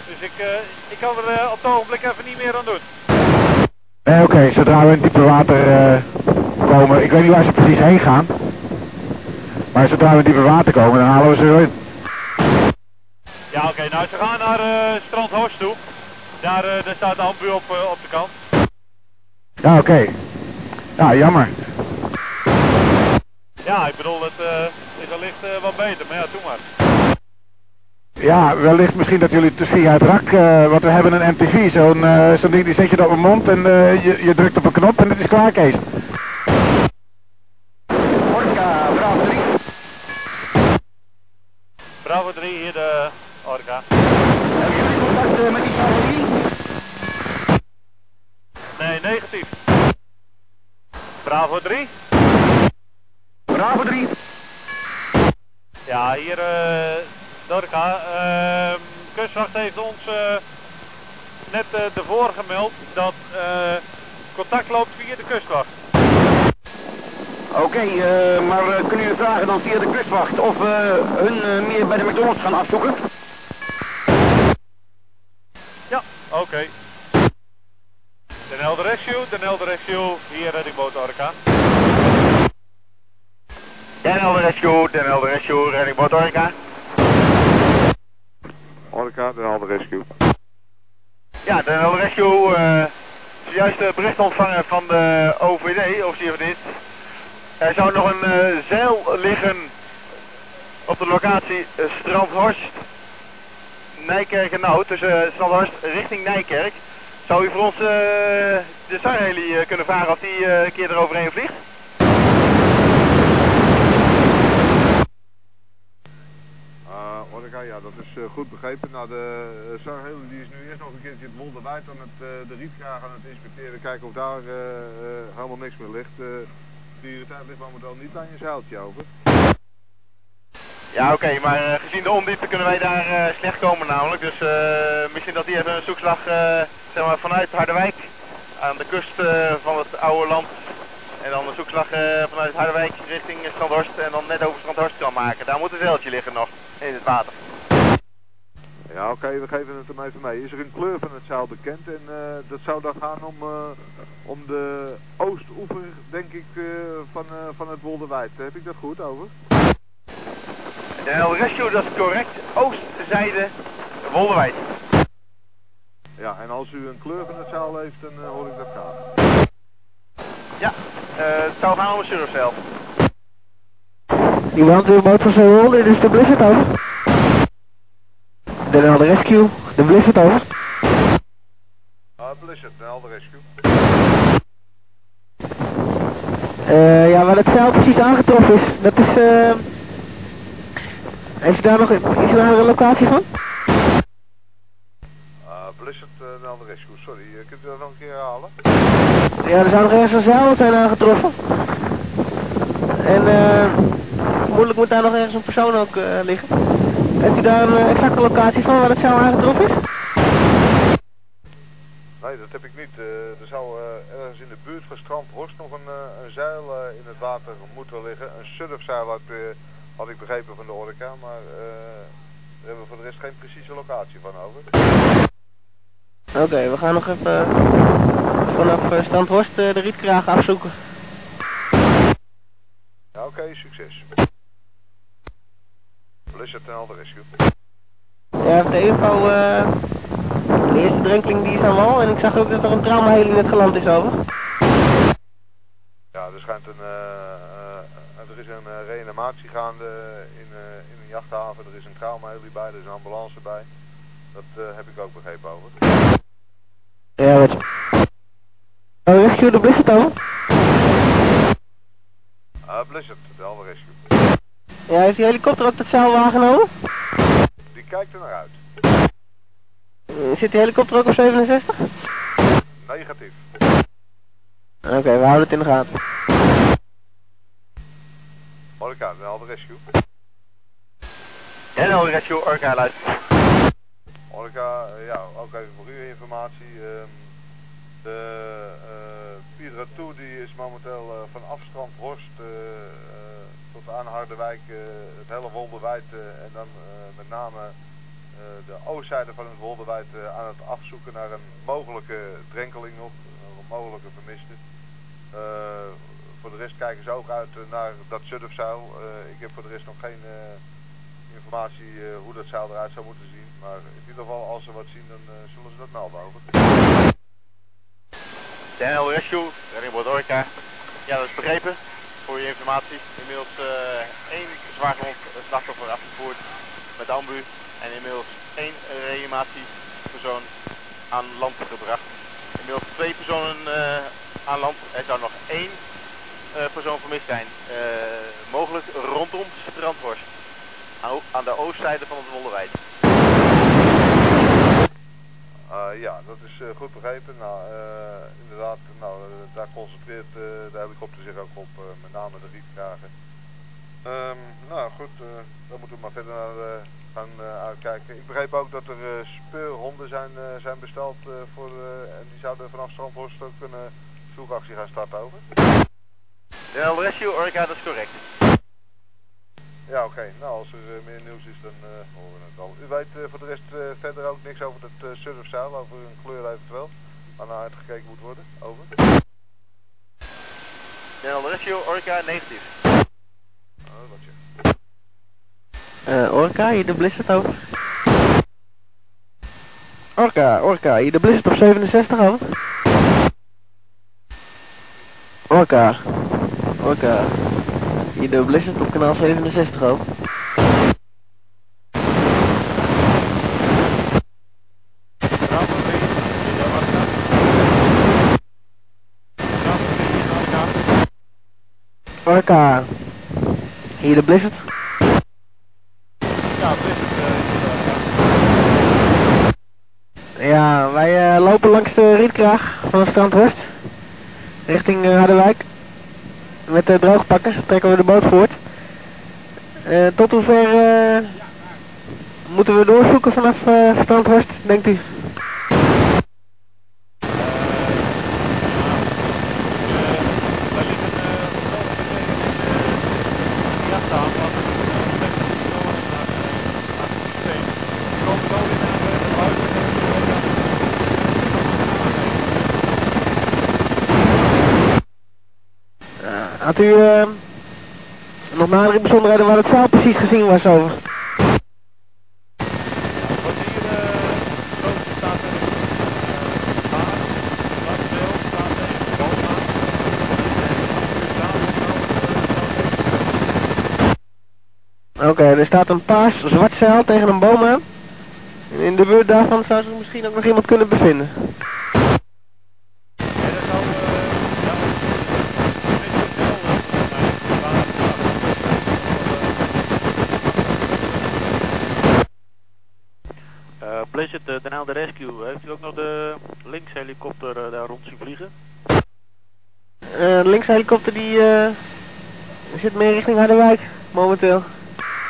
[SPEAKER 25] Dus ik, eh, ik kan er op het ogenblik even niet meer aan doen.
[SPEAKER 7] Nee, oké, zodra we in diepe water eh, komen. Ik weet niet waar ze precies heen gaan. Maar zodra we in diepe water komen, dan halen we ze erin.
[SPEAKER 25] Ja, oké. nou, ze gaan naar eh Strand Horst toe. Daar, eh, daar staat de ambu op, eh, op de kant.
[SPEAKER 7] Ja, oké. Ja, jammer.
[SPEAKER 25] Ja, ik bedoel, het is allicht eh, wat beter. Maar ja, doe maar.
[SPEAKER 7] Ja, wellicht misschien dat jullie het via het rak, want we hebben een MTV, zo'n ding die zet je op mijn mond en je, je drukt op een knop en het is klaar, Kees.
[SPEAKER 32] Orca, Bravo 3.
[SPEAKER 25] Bravo 3, hier de Orca.
[SPEAKER 32] Hebben jullie contact met die Charlie?
[SPEAKER 25] Nee, negatief. Bravo 3.
[SPEAKER 32] Bravo 3.
[SPEAKER 25] Ja, hier eh Dorca. ehm kustwacht heeft ons eh, net eh ervoor gemeld dat contact loopt via de kustwacht.
[SPEAKER 32] Oké, eh, maar eh, kunnen jullie vragen dan via de kustwacht of we hun eh, meer bij de McDonald's gaan afzoeken?
[SPEAKER 25] Ja, oké. Den Helder Rescue, Den Helder Rescue, hier reddingboot Orca.
[SPEAKER 31] Den Helder Rescue, Den Helder Rescue, reddingboot Orca.
[SPEAKER 4] Orca, de halve rescue.
[SPEAKER 31] Ja, Den Helder Rescue, eh zojuist bericht ontvangen van de OVD, of zie je dit. Er zou nog een eh, zeil liggen op de locatie eh, Strandhorst, Nijkerk en Nou, tussen eh, Strandhorst richting Nijkerk. Zou u voor ons de Sarheli kunnen vragen of die een keer eroverheen vliegt?
[SPEAKER 4] Orca, ja, dat is goed begrepen. Nou, de Sarheel die is nu eerst nog een keertje het Wolderwijd aan het, de rietkraag aan het inspecteren. Kijken of daar helemaal niks meer ligt. Irritatie ligt momenteel niet aan je zeiltje over.
[SPEAKER 31] Ja, oké, maar eh, gezien de ondiepte kunnen wij daar eh, slecht komen namelijk. Dus eh, misschien dat die even een zoekslag zeg maar vanuit Harderwijk aan de kust van het oude land. En dan een zoekslag vanuit Harderwijk richting Strandhorst en dan net over Strandhorst kan maken. Daar moet een zeiltje liggen nog in het water.
[SPEAKER 4] Ja, oké, we geven het hem even mee. Is er een kleur van het zeil bekend? En uh, dat zou dan gaan om, uh, om de oostoever, denk ik, uh, van, van het Wolderwijd. Heb ik dat goed over?
[SPEAKER 31] De El Rescue, dat is correct. Oostzijde, Wolderwijd.
[SPEAKER 4] Ja, en als u een kleur van het zeil heeft, dan hoor ik dat graag.
[SPEAKER 31] Ja, het zou gaan om een surfzeil.
[SPEAKER 24] Iemand wil boot van Zeewol, dit is de. De Rescue, de Blizzard over.
[SPEAKER 4] Ah, Blizzard, de Helder Rescue.
[SPEAKER 24] Uh, ja, waar het zeil precies aangetroffen is, dat is... Uh, is, daar nog, is er daar een locatie van?
[SPEAKER 4] Uh, Blizzard, uh, de Helder Rescue, sorry. Uh, kunt u dat nog een keer herhalen?
[SPEAKER 24] Ja, er zou nog ergens een zeil zijn aangetroffen. En eh, vermoedelijk moet daar nog ergens een persoon ook uh, liggen. Heeft u daar een uh, exacte locatie van waar het zeil aangetroffen is?
[SPEAKER 4] Nee, dat heb ik niet. Uh, er zou uh, ergens in de buurt van Strand Horst nog een, een zeil in het water moeten liggen. Een surfzeil had, had ik begrepen van de orka, maar daar hebben we voor de rest geen precieze locatie van over.
[SPEAKER 24] Oké, okay, we gaan nog even vanaf Strand Horst de rietkraag afzoeken.
[SPEAKER 4] Ja, oké, okay, succes. Blizzard en Alder Rescue.
[SPEAKER 24] Ja, de info, eh, de eerste drenkeling die is aan wal en ik zag ook dat er een traumaheling net geland is over.
[SPEAKER 4] Ja, er schijnt een, eh, eh, er is een reanimatie gaande in, in een jachthaven. Er is een traumaheli bij, er is een ambulance bij. Dat heb ik ook begrepen over.
[SPEAKER 24] Ja, wat. Oh, rescue de Blizzard over?
[SPEAKER 4] Ah, Blizzard, de Alder Rescue.
[SPEAKER 24] Ja, heeft die helikopter ook dat zeil waargenomen?
[SPEAKER 4] Die kijkt er naar uit.
[SPEAKER 24] Eh, Zit die helikopter ook op 67?
[SPEAKER 4] Negatief.
[SPEAKER 24] Oké, we houden het in de gaten.
[SPEAKER 4] Orca, de Alder Rescue.
[SPEAKER 31] En Alder Rescue, Orca luistert.
[SPEAKER 4] Orca, eh, ja, ook even voor uw informatie. ehm, de eh Piedra 2 die is momenteel eh, van afstrand Horst eh, tot aan Harderwijk, het hele Wolderwijd en dan met name de oostzijde van het Wolderwijd aan het afzoeken naar een mogelijke drenkeling nog een mogelijke vermiste. Voor de rest kijken ze ook uit naar dat surfzeil. Eh, ik heb voor de rest nog geen informatie hoe dat zeil eruit zou moeten zien. Maar in ieder geval, als ze wat zien, dan zullen ze dat melden over.
[SPEAKER 31] Daniel Rescue, Reddingboot Orca. Ja, dat is begrepen. Voor je informatie. Inmiddels eh, één zwaargewond slachtoffer afgevoerd met ambu. En inmiddels één reanimatiepersoon aan land gebracht. Inmiddels twee personen eh, aan land. Er zou nog één eh, persoon vermist zijn. Mogelijk rondom Strandhorst. Aan, aan de oostzijde van het Wolderwijd.
[SPEAKER 4] Eh, ja, dat is eh, goed begrepen. Nou, eh, inderdaad, nou, daar concentreert de helikopter zich ook op, met name de rietkragen. Ehm, nou goed, daar moeten we maar verder naar gaan uitkijken. Ik begreep ook dat er speurhonden zijn, zijn besteld voor, en die zouden vanaf Strandhorst ook een zoekactie gaan starten over.
[SPEAKER 31] Daniel Rescue Orca, dat is correct.
[SPEAKER 4] Ja, oké. Nou, als er eh, meer nieuws is, dan eh, horen we het al. U weet eh, voor de rest eh, verder ook niks over het uh, surfzeil, over een kleur eventueel, waarnaar het gekeken moet worden. Over.
[SPEAKER 31] Daniel Rescue Orca, negatief.
[SPEAKER 4] Oh, wat je.
[SPEAKER 24] Eh, Orca, hier de Blizzard over. Orca, Orca, hier de Blizzard op 67 over. Orca, Orca, hier de Blizzard op kanaal 67 over. Orca, hier de Blizzard.
[SPEAKER 25] Ja, Blizzard uh,
[SPEAKER 24] Ja, wij eh, lopen langs de rietkraag van het strand Horst. Richting eh, Harderwijk. Met de droogpakken trekken we de boot voort. Eh, tot hoever eh, moeten we doorzoeken vanaf eh strand Horst, denkt u? Had u eh, nog nadere bijzonderheden waar het zeil precies gezien was over? Oké, er staat een paars zwart zeil tegen een boom aan. En in de buurt daarvan zou zich misschien ook nog iemand kunnen bevinden.
[SPEAKER 9] Eh, Blizzard, uh, Den de Rescue, heeft u ook nog de linkshelikopter uh, daar rond zien vliegen?
[SPEAKER 24] Uh, de linkshelikopter die uh, zit meer richting Harderwijk, momenteel.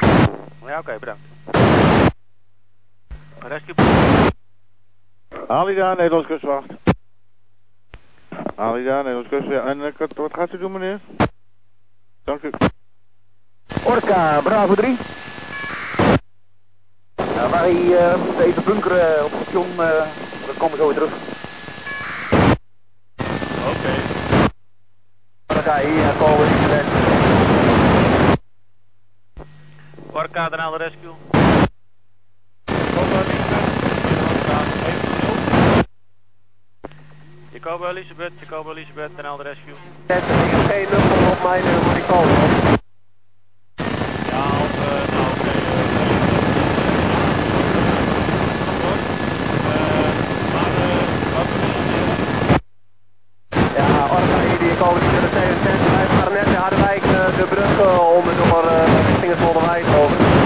[SPEAKER 9] Ja, oké, okay, bedankt. Rescue.
[SPEAKER 12] Alida, Nederlands kustwacht. Alida, Nederlands kustwacht. En uh, wat gaat u doen, meneer? Dank u.
[SPEAKER 32] Orca, Bravo 3. Ja, wij uh, moeten even bunkeren op het station, uh, dan komen we zo weer terug.
[SPEAKER 25] Oké. Okay.
[SPEAKER 32] Orca, hier komen in
[SPEAKER 9] Orca Orca, Den Helder Rescue. Jacobo Elisabeth, Jacobo Elisabeth, Den Helder Rescue.
[SPEAKER 37] Er is geen nummer op mijn nummer, ik komen.
[SPEAKER 9] Ja, op, uh, nou oké.
[SPEAKER 37] Ja, Orca hier, die komen niet naar de 67. Wij waren net in Harderwijk uh, de brug uh, onder door uh, richting het Wolderwijk over.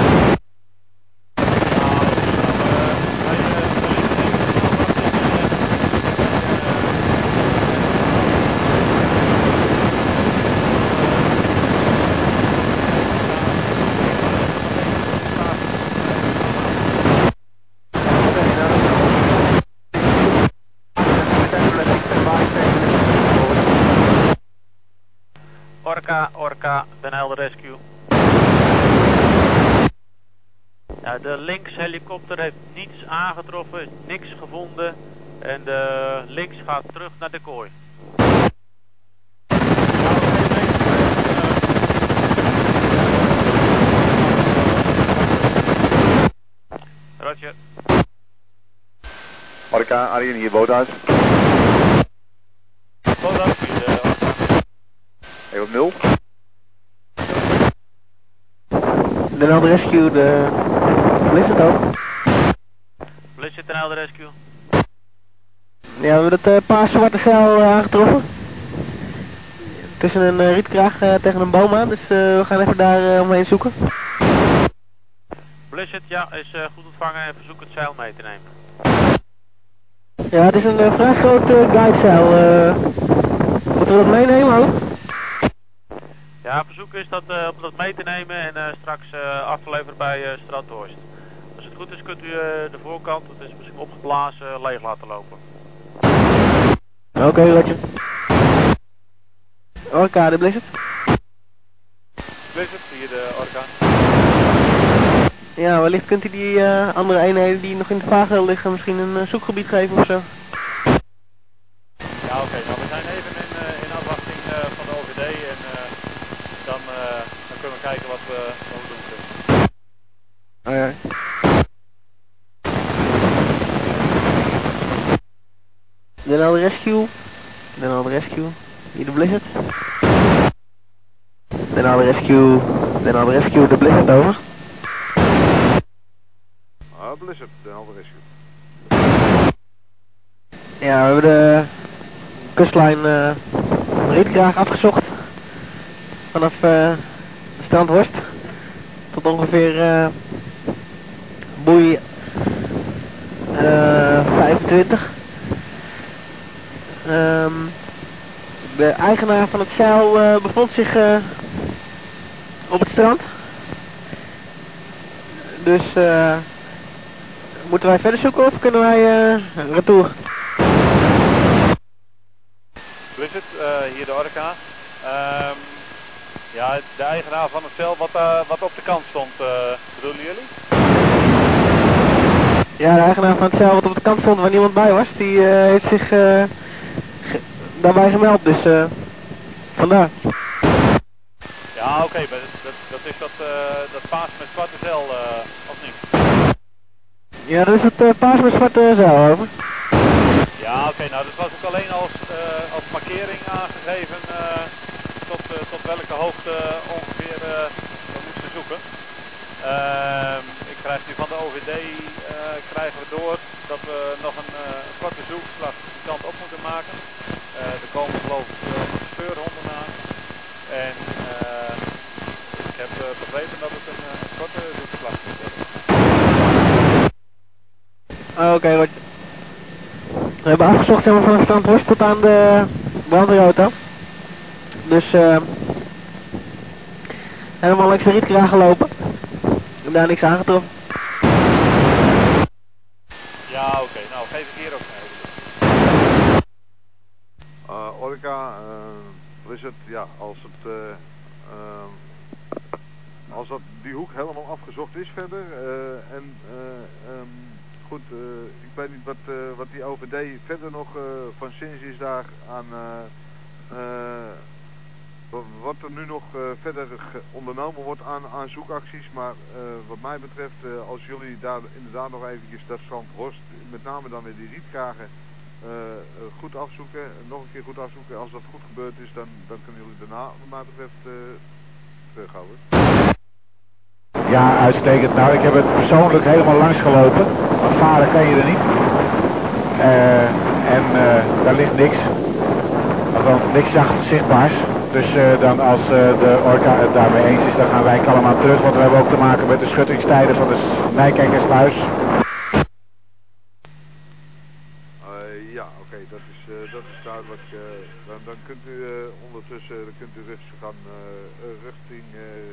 [SPEAKER 9] Orca, Orca, Den Helder Rescue. Ja, de links helikopter heeft niets aangetroffen, niks gevonden. En de links gaat terug naar de kooi. Roger.
[SPEAKER 38] Orca, Arjen hier, boothuis.
[SPEAKER 9] Boothuis hier, Orca.
[SPEAKER 38] Even op nul.
[SPEAKER 24] Helder Rescue, de... Blizzard ook.
[SPEAKER 9] Blizzard Den Helder Rescue.
[SPEAKER 24] Ja, we hebben het uh, paars zwarte zeil uh, aangetroffen. Tussen een uh, rietkraag tegen een boom aan, dus we gaan even daar omheen zoeken.
[SPEAKER 9] Blizzard, ja, is goed ontvangen en verzoek het zeil mee te nemen.
[SPEAKER 24] Ja, het is een vrij groot guidezeil. Moeten we dat meenemen ook?
[SPEAKER 9] Ja, verzoek is dat, om dat mee te nemen en straks af te leveren bij uh, Strandhorst. Goed is kunt u uh, de voorkant, het is misschien opgeblazen, leeg laten lopen.
[SPEAKER 24] Oké, okay, Roger. Orca, de Blizzard.
[SPEAKER 25] Blizzard, hier de Orca.
[SPEAKER 24] Ja, wellicht kunt u die uh, andere eenheden die nog in de vaargel liggen misschien een uh, zoekgebied geven of zo.
[SPEAKER 25] Ja, oké. Okay. Nou, we zijn even in, uh, in afwachting van de OVD en dan, dan kunnen we kijken wat we, wat we doen kunnen.
[SPEAKER 24] Oh ja. Den Helder Rescue. Den Helder Rescue. Hier de Blizzard. Den Helder Rescue. Den Helder Rescue, de Blizzard over.
[SPEAKER 4] Ah, Blizzard, Den Helder Rescue.
[SPEAKER 24] Ja, we hebben de kustlijn uh, Rietkraag afgezocht. Vanaf uh, Strandhorst tot ongeveer uh, boei uh, 25. Um, de eigenaar van het zeil uh, bevond zich uh, op het strand. Dus uh, moeten wij verder zoeken of kunnen wij retour?
[SPEAKER 25] Blizzard, uh, hier de Orca. Um, ja, de eigenaar van het zeil wat, wat op de kant stond, bedoelen jullie?
[SPEAKER 24] Ja, de eigenaar van het zeil wat op de kant stond waar niemand bij was, die heeft zich daarbij gemeld, dus uh, vandaar.
[SPEAKER 25] Ja, oké, okay, maar dat, dat is dat, uh, dat paas met zwarte zeil, uh, of niet?
[SPEAKER 24] Ja, dat is het paas met zwarte zeil, over.
[SPEAKER 25] Ja, oké, okay, nou dat was ook alleen als, als markering aangegeven tot, tot welke hoogte ongeveer we moesten zoeken. Ehm, ik krijg nu van de OVD krijgen we door dat we nog een, een korte zoekslag die kant op moeten maken. Er komen geloof ik speurhonden aan. En ik heb begrepen dat het een, een korte zoekslag moet worden.
[SPEAKER 24] Oké, okay, wat we hebben afgezocht helemaal van het strandhorst tot aan de brandweerauto. Dus uh, helemaal langs de rietkraag gelopen. En daar niks aangetroffen.
[SPEAKER 25] Ja, oké. Okay. Nou, geef ik hier ook
[SPEAKER 4] Uh, Orca, uh, Blizzard, ja, als het... Uh, uh, als dat die hoek helemaal afgezocht is verder uh, en uh, um, goed, uh, ik weet niet wat, uh, wat die OVD verder nog uh, van sinds is daar aan, wat wat er nu nog eh, verder ondernomen wordt aan, aan zoekacties. Maar eh, wat mij betreft, eh, als jullie daar inderdaad nog eventjes dat strand Horst, met name dan weer die rietkragen, eh, eh, goed afzoeken. Nog een keer goed afzoeken. Als dat goed gebeurd is, dan, dan kunnen jullie daarna wat mij betreft eh terughouden.
[SPEAKER 7] Ja, uitstekend. Nou, ik heb het persoonlijk helemaal langs gelopen. Want varen kan je er niet. Eh, en eh, daar ligt niks. Althans, niks zacht zichtbaars. Dus eh, dan als eh, de orka het daarmee eens is, dan gaan wij kalm terug. Want we hebben ook te maken met de schuttingstijden van de S- Nijkerkersluis.
[SPEAKER 4] Eh, ja, oké, dat, is, eh, dat is duidelijk. eh, dan, dan kunt u eh, ondertussen dan kunt u rustig gaan eh, richting eh,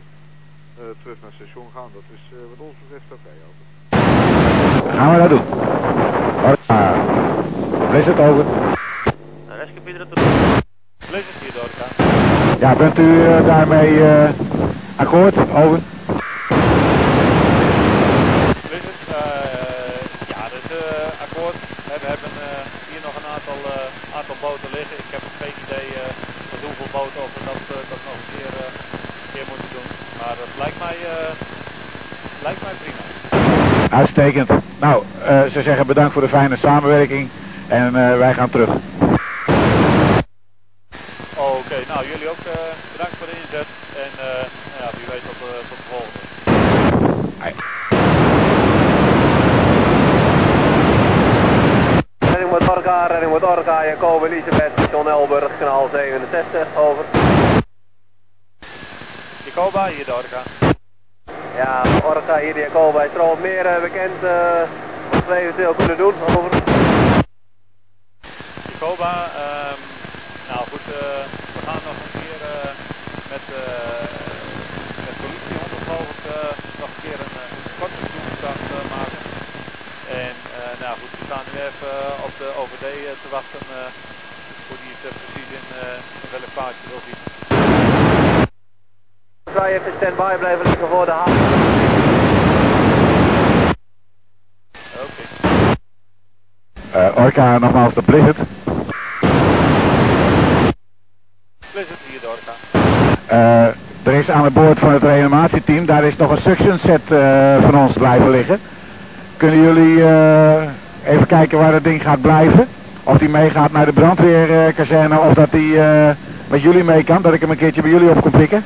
[SPEAKER 4] eh, terug naar het station gaan. Dat is eh, wat ons betreft oké. over.
[SPEAKER 7] Gaan we dat doen. Orka. Blizzard over.
[SPEAKER 1] Te doen. Blizzard hier doorgaan.
[SPEAKER 7] Ja, bent u daarmee eh, akkoord? Over.
[SPEAKER 25] Blizzard, ja, dat is akkoord. We hebben, eh, hier nog een aantal, eh, aantal boten liggen. Ik heb geen idee eh, met hoeveel boten of we dat, dat nog een keer, keer moeten doen. Maar het lijkt mij, lijkt mij prima.
[SPEAKER 7] Uitstekend. Nou, ze zeggen bedankt voor de fijne samenwerking. En wij gaan terug.
[SPEAKER 25] Oké, nou jullie ook bedankt voor de inzet. En nou ja, wie weet tot, tot de volgende.
[SPEAKER 37] Met Orca, redding met Orca, Jacob Elisabeth, John Elburg, kanaal 67, over.
[SPEAKER 25] Jacoba, hier Dorka.
[SPEAKER 37] Ja, Orca hier, Jacoba, is er al meer eh, bekend eh, wat we eventueel kunnen doen, over.
[SPEAKER 25] Jacoba, ehm, nou goed, eh, we gaan nog een keer met, met politiehonden geloof ik nog een keer een, een korte eh, maken. En nou goed, we staan nu even eh, op de OVD eh, te wachten eh, hoe die het eh, precies in, eh in welk plaatje wil zien.
[SPEAKER 37] Wij even stand-by blijven liggen voor de haven.
[SPEAKER 25] Oké.
[SPEAKER 7] Eh, Orca, nogmaals de Blizzard.
[SPEAKER 25] Blizzard hier Dorka.
[SPEAKER 7] Eh, er is aan het boord van het reanimatieteam, daar is nog een suction set eh, van ons blijven liggen. Kunnen jullie eh, even kijken waar dat ding gaat blijven? Of die meegaat naar de brandweerkazerne of dat die eh, met jullie mee kan, dat ik hem een keertje bij jullie op kon pikken?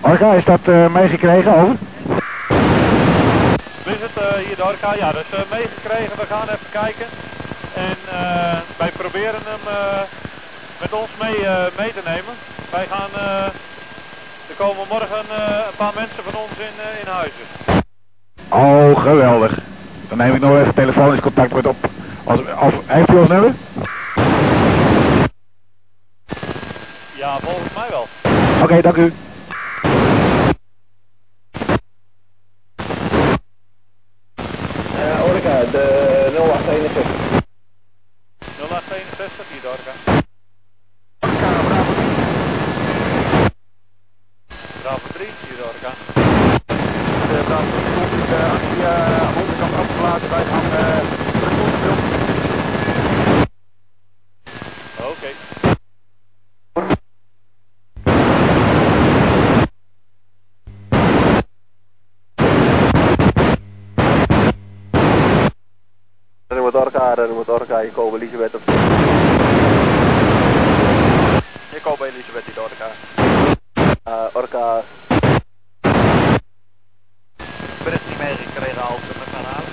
[SPEAKER 7] Orca, is dat eh, meegekregen? Over?
[SPEAKER 25] Blizzard eh, hier Dorka, ja dat is meegekregen. We gaan even kijken. En wij proberen hem met ons mee, eh, mee te nemen. Wij gaan, eh, er komen morgen eh, een paar mensen van ons in, eh, in huizen.
[SPEAKER 7] Oh, geweldig. Dan neem ik nog even telefonisch contact met op. Als, of, heeft u ons nummer?
[SPEAKER 25] Ja, volgens mij wel.
[SPEAKER 7] Oké, dank u.
[SPEAKER 37] Uh, Orca, de 0861.
[SPEAKER 25] 0861 hier Dorka. Bravo 3 hier Dorka.
[SPEAKER 37] De Bravo komt is uh, actie uh, aan de onderkant afgelaten. Wij gaan uh,
[SPEAKER 25] Oké.
[SPEAKER 37] Met Orca, redding met Orca, Jacob Elisabeth op
[SPEAKER 1] Jacob Elisabeth hier Dorka.
[SPEAKER 37] Uh, Orca.
[SPEAKER 1] Bericht niet meegekregen over met gaan halen.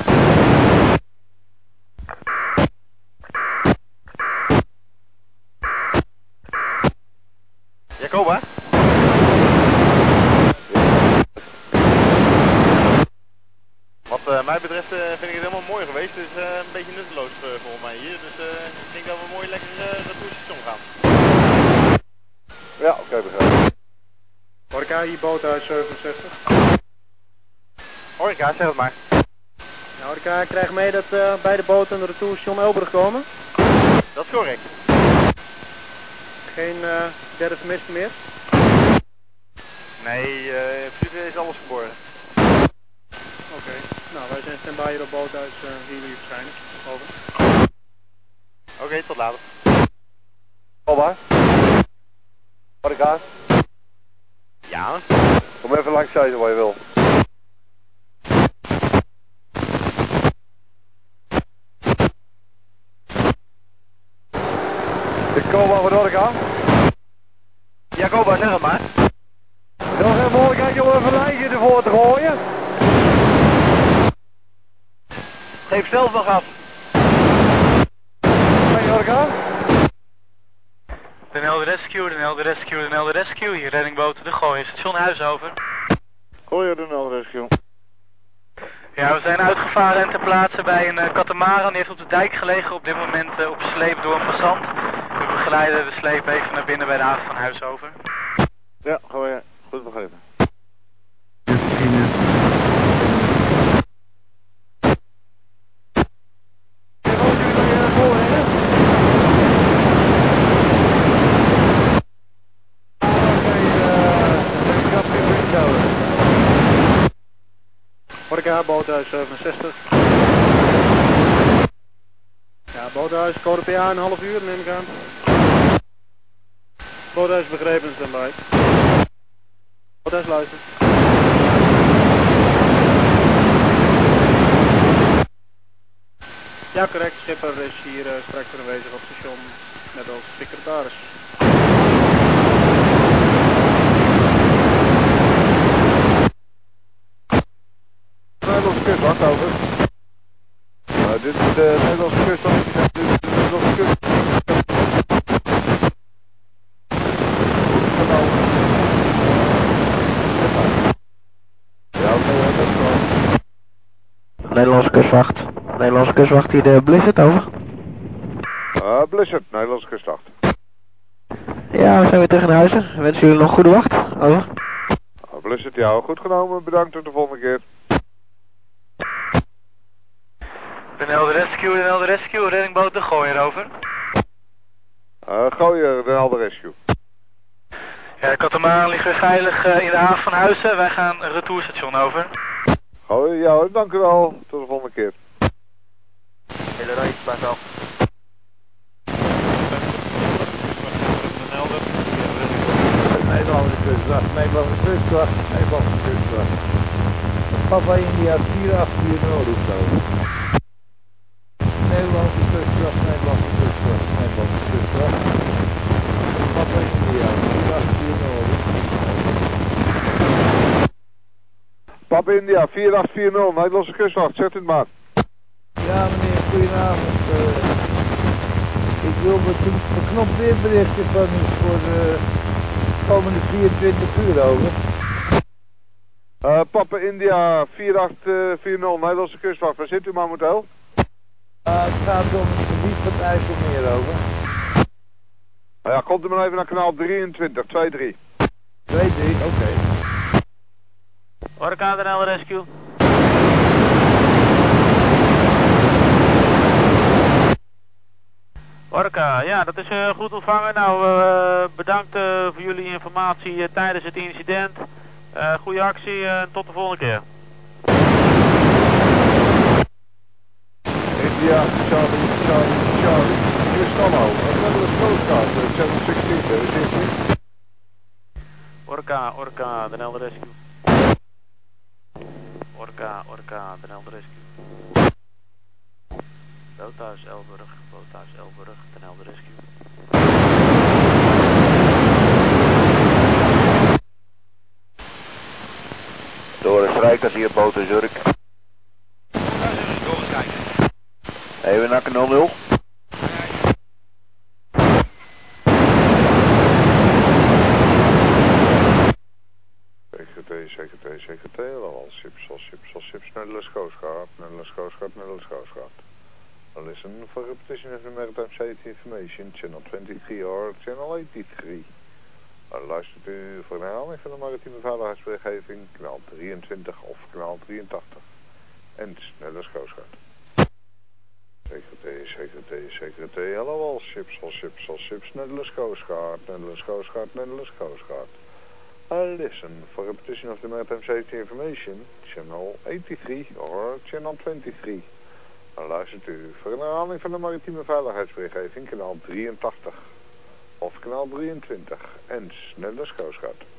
[SPEAKER 1] Jacoba? Wat eh, mij betreft eh, vind ik het helemaal mooi geweest. Het is een beetje nutteloos volgens mij hier. Dus ik denk dat we mooi lekker uh, retour gaan.
[SPEAKER 37] Ja, oké, begrijp.
[SPEAKER 36] Orca, hier boothuis 67.
[SPEAKER 1] Orca, zeg het maar.
[SPEAKER 36] Ja, Orca, ik krijg mee dat uh, beide boten naar de retour John Elburg komen.
[SPEAKER 1] Dat is correct.
[SPEAKER 36] Geen uh, derde vermiste meer?
[SPEAKER 1] Nee, uh, in principe is alles geborgen.
[SPEAKER 36] Oké. Nou, wij zijn stand-by hier op boothuis. Uh, hier jullie verschijnen. Over.
[SPEAKER 31] Oké, tot later.
[SPEAKER 4] Albaar. Marika.
[SPEAKER 31] Ja.
[SPEAKER 4] Kom even langs zeizen waar je wil. Jacoba van Orga.
[SPEAKER 31] Jacoba, zeg het maar.
[SPEAKER 4] Nog een mogelijkheid om even een lijntje ervoor te gooien.
[SPEAKER 31] Geef zelf nog af.
[SPEAKER 4] Hey Orga.
[SPEAKER 39] Den Helder Rescue, Den Helder Rescue, Den Helder Rescue. Hier reddingboot De Gooi, station Huizen
[SPEAKER 12] Gooi Den Helder Rescue.
[SPEAKER 39] Ja, we zijn uitgevaren en ter plaatse bij een uh, katamaran. Die heeft op de dijk gelegen, op dit moment uh, op sleep door een passant. We begeleiden de sleep even naar binnen bij de haven van Huizover.
[SPEAKER 12] Ja, gooi. Goed begrepen.
[SPEAKER 36] Orca, boothuis 67. Ja, boothuis, code PA een half uur neem ik aan. Boothuis begrepen, standby. Boothuis luistert. Ja, correct. Schipper is hier uh, straks aanwezig op station, net als secretaris.
[SPEAKER 4] Kustwacht over. Nou, dit is de Nederlandse kustwacht. Dit is de Nederlandse kust. Ja, oké, dat is wel.
[SPEAKER 24] Nederlandse kustwacht. Nederlandse kustwacht hier de Blizzard over.
[SPEAKER 4] Uh, Blizzard, Nederlandse kustwacht.
[SPEAKER 24] Ja, we zijn weer terug in huizen. Wensen jullie nog goede wacht. Over.
[SPEAKER 4] Uh, Blizzard, ja, goed genomen. Bedankt tot de volgende keer.
[SPEAKER 39] Helder Rescue, Den Helder Rescue, reddingboot De Gooier over.
[SPEAKER 4] Uh, Gooier, Helder Rescue.
[SPEAKER 39] Ja, de katamaran ligt weer veilig uh, in de haven van Huizen. Wij gaan een retourstation over.
[SPEAKER 4] Gooier, ja, dank u wel. Tot de volgende keer.
[SPEAKER 31] Hele reis, pas af.
[SPEAKER 7] Nederlandse kustwacht, Nederlandse kustwacht, Nederlandse kustwacht. Papa India 4840 roept over. Nederlandse kustwacht, Nederlandse kustwacht, Nederlandse kustwacht. Papa India 4840
[SPEAKER 4] Papa India 4840, Nederlandse kustwacht, zet het maar.
[SPEAKER 7] Ja meneer, goedenavond. Uh, ik wil een beknopt weerberichtje van u voor de komende 24 uur over.
[SPEAKER 4] Uh, Papa India 4840, Nederlandse kustwacht, waar zit u momenteel?
[SPEAKER 7] Uh, het gaat om het gebied van het IJsselmeer over.
[SPEAKER 4] Ja, komt u maar even naar kanaal 23, 23.
[SPEAKER 7] 23, oké. Okay.
[SPEAKER 9] Orca NL Rescue. Orca, ja, dat is uh, goed ontvangen. Nou, uh, bedankt uh, voor jullie informatie tijdens het incident. goede actie en tot de volgende keer.
[SPEAKER 4] India, Charlie, Charlie, Charlie. Hier is Stammo. Nederlands Coast Guard, 716, there is it.
[SPEAKER 9] Orca, Orca, de Nelder Rescue. Orca, Orca, de Nelder Rescue. Boothuis Elburg, Boothuis Elburg, de Nelder Rescue.
[SPEAKER 7] Doris Rijkers hier, Boten Zurk.
[SPEAKER 28] Doris Rijkers.
[SPEAKER 7] Even naar kanaal 0.
[SPEAKER 4] CGT, CGT, CGT, al chips, al chips, al chips, Nederlands Coast Guard, Nederlands Coast Guard, Nederlands Coast Guard. Listen for repetition of the maritime safety information, channel 23 or channel 83. Uh, luistert u voor een herhaling van de maritieme veiligheidsberichtgeving, kanaal 23 of kanaal 83. En Nederlands Coast CGT, CGT, CGT, hallo all ships, all ships, all ships, Nederlands Coast Guard, Nederlands Coast Guard, Nederlands Coast Guard. Uh, listen, for repetition of the maritime safety information, channel 83 or channel 23. Dan luistert u voor een herhaling van de maritieme veiligheidsberichtgeving kanaal 83 of kanaal 23 en Nederlands Coast Guard.